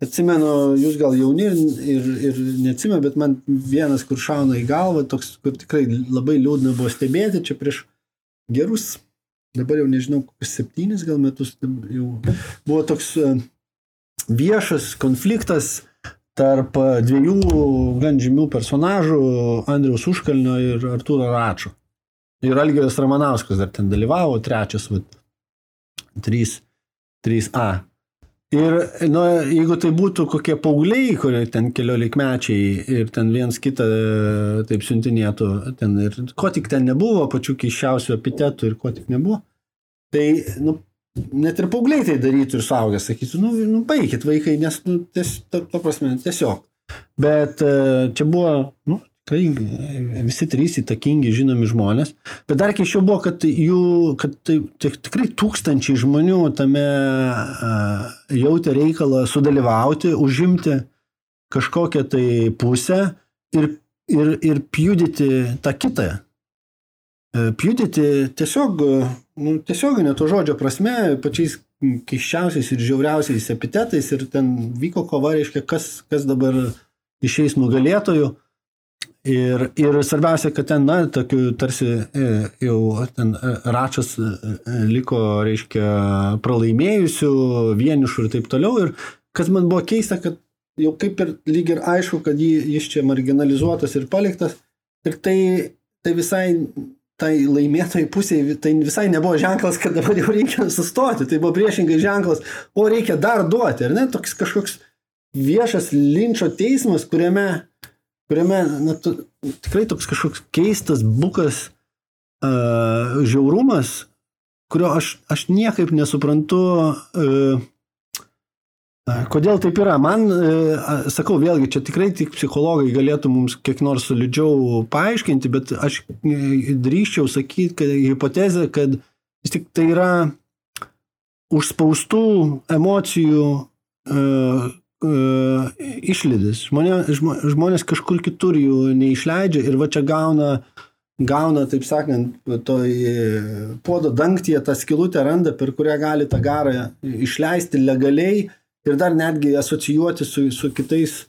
atsimenu, jūs gal jauni ir, ir, ir neatsimenu, bet man vienas, kur šauna į galvą, toks, kur tikrai labai liūdna buvo stebėti, čia prieš gerus, dabar jau nežinau, kokius septynis gal metus jau buvo toks viešas konfliktas tarp dviejų gan žymių personažų Andriaus Užkalnio ir Artūro Račo. Ir Algeris Ramanauskas dar ten dalyvavo, trečias, vat, 3, 3A. Ir nu, jeigu tai būtų kokie paaugliai, kurie ten keliolikmečiai ir ten viens kitą taip siuntinėtų, ten ir ko tik ten nebuvo, pačių keiščiausių epitetų ir ko tik nebuvo, tai nu, net ir paaugliai tai darytų ir suaugę sakytų, nu, nu baikit vaikai, nes, nu, ties, to, to prasme, tiesiog. Bet e, čia buvo, nu, tikrai visi trys įtakingi, žinomi žmonės. Bet dar keiščiau buvo, kad jų, kad tai, tikrai tūkstančiai žmonių tame uh, jautė reikalą sudalyvauti, užimti kažkokią tai pusę ir, ir, ir pjudyti tą kitą. Uh, pjudyti tiesiog nu, tiesioginė to žodžio prasme, pačiais keiščiausiais ir žiauriausiais epitetais ir ten vyko kova, reiškia, kas, kas dabar išeis nugalėtojų. Ir, ir svarbiausia, kad ten, na, tokiu tarsi e, jau ten e, račas e, liko, reiškia, pralaimėjusių, vienišų ir taip toliau. Ir kas man buvo keista, kad jau kaip ir lyg ir aišku, kad jį, jis čia marginalizuotas ir paliktas. Ir tai, tai visai tai laimėtojai pusėje tai visai nebuvo ženklas, kad dabar jau reikia sustoti, tai buvo priešingai ženklas, o reikia dar duoti, ar ne, toks kažkoks viešas linčio teismas, kuriame, kuriame na, tu, tikrai toks kažkoks keistas bukas uh, žiaurumas, kurio aš, aš niekaip nesuprantu, uh, Kodėl taip yra? Man, e, sakau, vėlgi, čia tikrai tik psichologai galėtų mums kiek nors solidžiau paaiškinti, bet aš e, drįščiau sakyti, kad hipotezė, kad vis tik tai yra užspaustų emocijų uh, uh, išlydis. Žmonė, žmonės kažkur kitur jų neišleidžia ir va čia gauna, gauna taip sakant, toj podo dangtyje tą skilutę randa, per kurią gali tą garą išleisti legaliai ir dar netgi asocijuoti su, su kitais,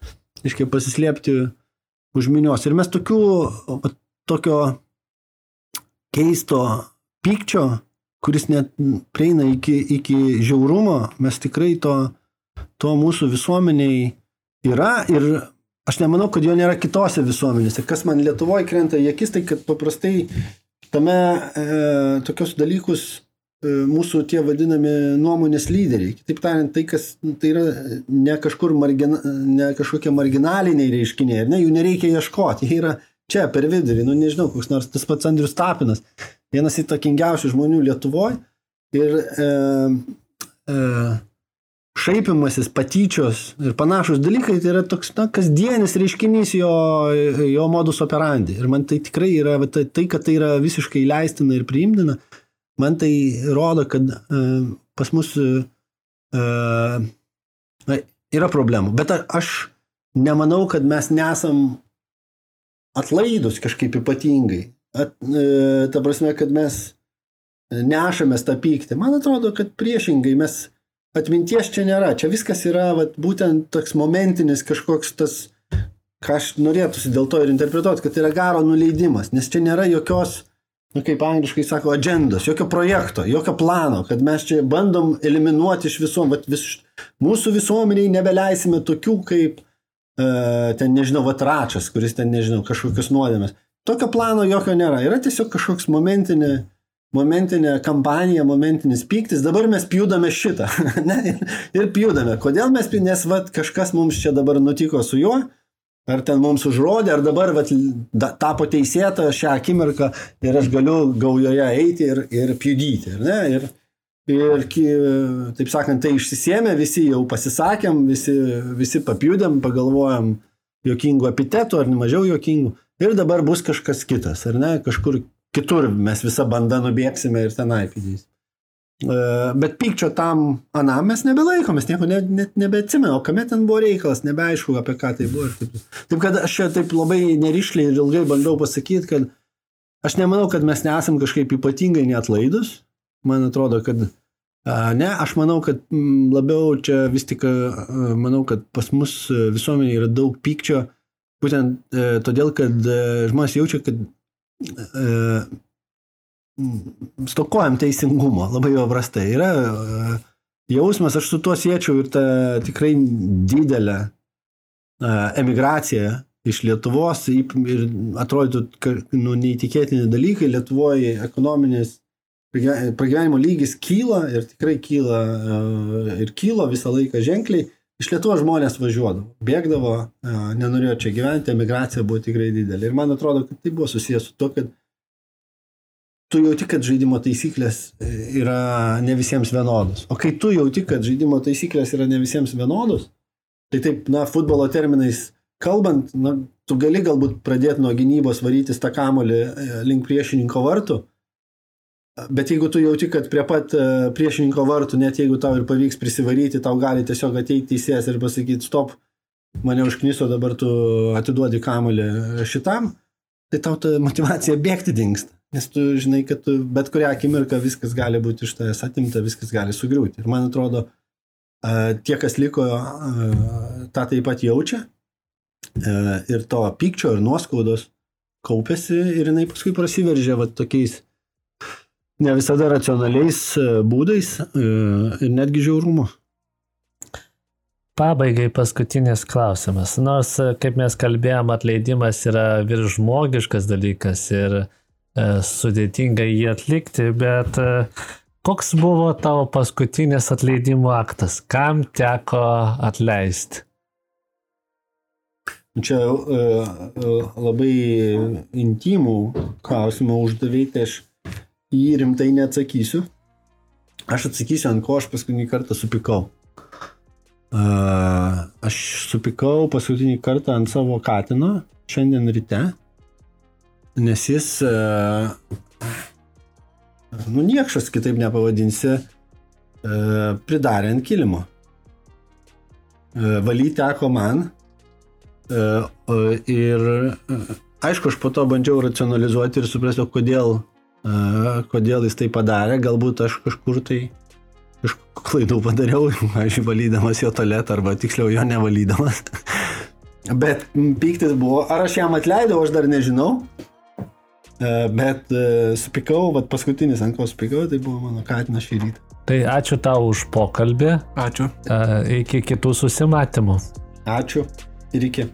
iškai pasislėpti už minios. Ir mes tokių, tokio keisto pykčio, kuris net prieina iki, iki žiaurumo, mes tikrai to, to mūsų visuomeniai yra ir aš nemanau, kad jo nėra kitose visuomenėse. Kas man Lietuvoje krenta į akis, tai kad paprastai tame e, tokius dalykus mūsų tie vadinami nuomonės lyderiai. Kitaip tariant, tai, kas, tai yra ne, margina, ne kažkokie marginaliniai reiškiniai, ne, jų nereikia ieškoti, jie yra čia per vidurį, nu nežinau, koks nors tas pats Andrius Tapinas, vienas įtakingiausių žmonių Lietuvoje ir e, e, šaipimasis, patyčios ir panašus dalykai, tai yra toks na, kasdienis reiškinys jo, jo modus operandi. Ir man tai tikrai yra, tai, tai, kad tai yra visiškai leistina ir priimtina, man tai rodo, kad uh, pas mus uh, uh, yra problemų. Bet aš nemanau, kad mes nesam atlaidus kažkaip ypatingai. At, ta prasme, kad mes nešamės tą pyktį. Man atrodo, kad priešingai mes atminties čia nėra. Čia viskas yra vat, būtent toks momentinis kažkoks tas, ką aš norėtųsi dėl to ir interpretuoti, kad tai yra garo nuleidimas, nes čia nėra jokios nu, kaip angliškai sako, agendos, jokio projekto, jokio plano, kad mes čia bandom eliminuoti iš visuomenės, vis, mūsų visuomeniai nebeleisime tokių kaip, uh, ten nežinau, vatračas, kuris ten, nežinau, kažkokius nuodėmės. Tokio plano jokio nėra, yra tiesiog kažkoks momentinė, momentinė kampanija, momentinis pyktis, dabar mes pjūdame šitą. ne, ir pjūdame. Kodėl mes, nes vat, kažkas mums čia dabar nutiko su juo, ar ten mums užrodė, ar dabar vat, da, tapo teisėta šią akimirką ir aš galiu gaujoje eiti ir, ir pjudyti. Ir, ir, taip sakant, tai išsisėmė, visi jau pasisakėm, visi, visi papjudėm, pagalvojom jokingų epitetų ar nemažiau jokingų. Ir dabar bus kažkas kitas, ar ne, kažkur kitur mes visą bandą nubėgsime ir tenai pydys. E, bet pykčio tam anam mes nebelaikom, mes nieko net, net nebeatsimenu, kame ten buvo reikalas, nebeaišku, apie ką tai buvo. Taip, taip kad aš čia taip labai nerišliai ir ilgai bandau pasakyti, kad aš nemanau, kad mes nesam kažkaip ypatingai neatlaidus. Man atrodo, kad ne, aš manau, kad labiau čia vis tik, manau, kad pas mus visuomenė yra daug pykčio, būtent e, todėl, kad e, žmonės jaučia, kad stokojam teisingumo, labai jau prastai. Yra e, jausmas, aš su tuo siečiau ir ta tikrai didelė e, emigracija iš Lietuvos ir atrodytų nu, neįtikėtini dalykai. Lietuvoje ekonominis pragyvenimo lygis kyla ir tikrai kyla e, ir kylo visą laiką ženkliai. Iš Lietuvos žmonės važiuodavo, bėgdavo, nenorėjo čia gyventi, emigracija buvo tikrai didelė. Ir man atrodo, kad tai buvo susijęs su to, kad tu jauti, kad žaidimo taisyklės e, yra ne visiems vienodos. O kai tu jauti, kad žaidimo taisyklės yra ne visiems vienodos, tai taip, na, futbolo terminais kalbant, na, tu gali galbūt pradėti nuo gynybos varytis tą kamolį e, link priešininko vartų, bet jeigu tu jauti, kad prie pat e, priešininko vartų, net jeigu tau ir pavyks prisivaryti, tau gali tiesiog ateiti teisėjas ir pasakyti, stop, mane užkniso, dabar tu atiduodi kamolį šitam, tai tau ta motivacija bėgti dinksta. Nes tu žinai, kad tu bet kurią akimirką viskas gali būti iš tavęs atimta, viskas gali sugriūti. Ir man atrodo, tie, kas liko, tą taip pat jaučia. Ir to pykčio ir nuoskaudos kaupėsi ir jinai paskui prasiveržė va, tokiais ne visada racionaliais būdais ir netgi žiaurumu. Pabaigai paskutinis klausimas. Nors, kaip mes kalbėjom, atleidimas yra viršžmogiškas dalykas ir uh, E, sudėtinga jį atlikti, bet e, koks buvo tavo paskutinis atleidimo aktas? Kam teko atleisti? Čia uh, labai intimų klausimą uždavėte, aš jį rimtai neatsakysiu. Aš atsakysiu, ant ko aš paskutinį kartą supikau. Aš supikau paskutinį kartą ant savo katino šiandien ryte nes jis, e, nu niekšas kitaip nepavadinsi, e, pridarė ant kilimo. E, Valyti teko man ir aišku, aš po to bandžiau racionalizuoti ir suprasti, kodėl, kodėl jis tai padarė, galbūt aš kažkur tai kažkokių klaidų padariau, pavyzdžiui, valydamas jo tualetą arba tiksliau jo nevalydamas. Bet pyktis buvo, ar aš jam atleidau, aš dar nežinau. E, bet e, supikau, vat paskutinis ant ko supikau, tai buvo mano katinas šį rytą. Tai ačiū tau už pokalbį. Ačiū. E, iki kitų susimatymų. Ačiū ir iki.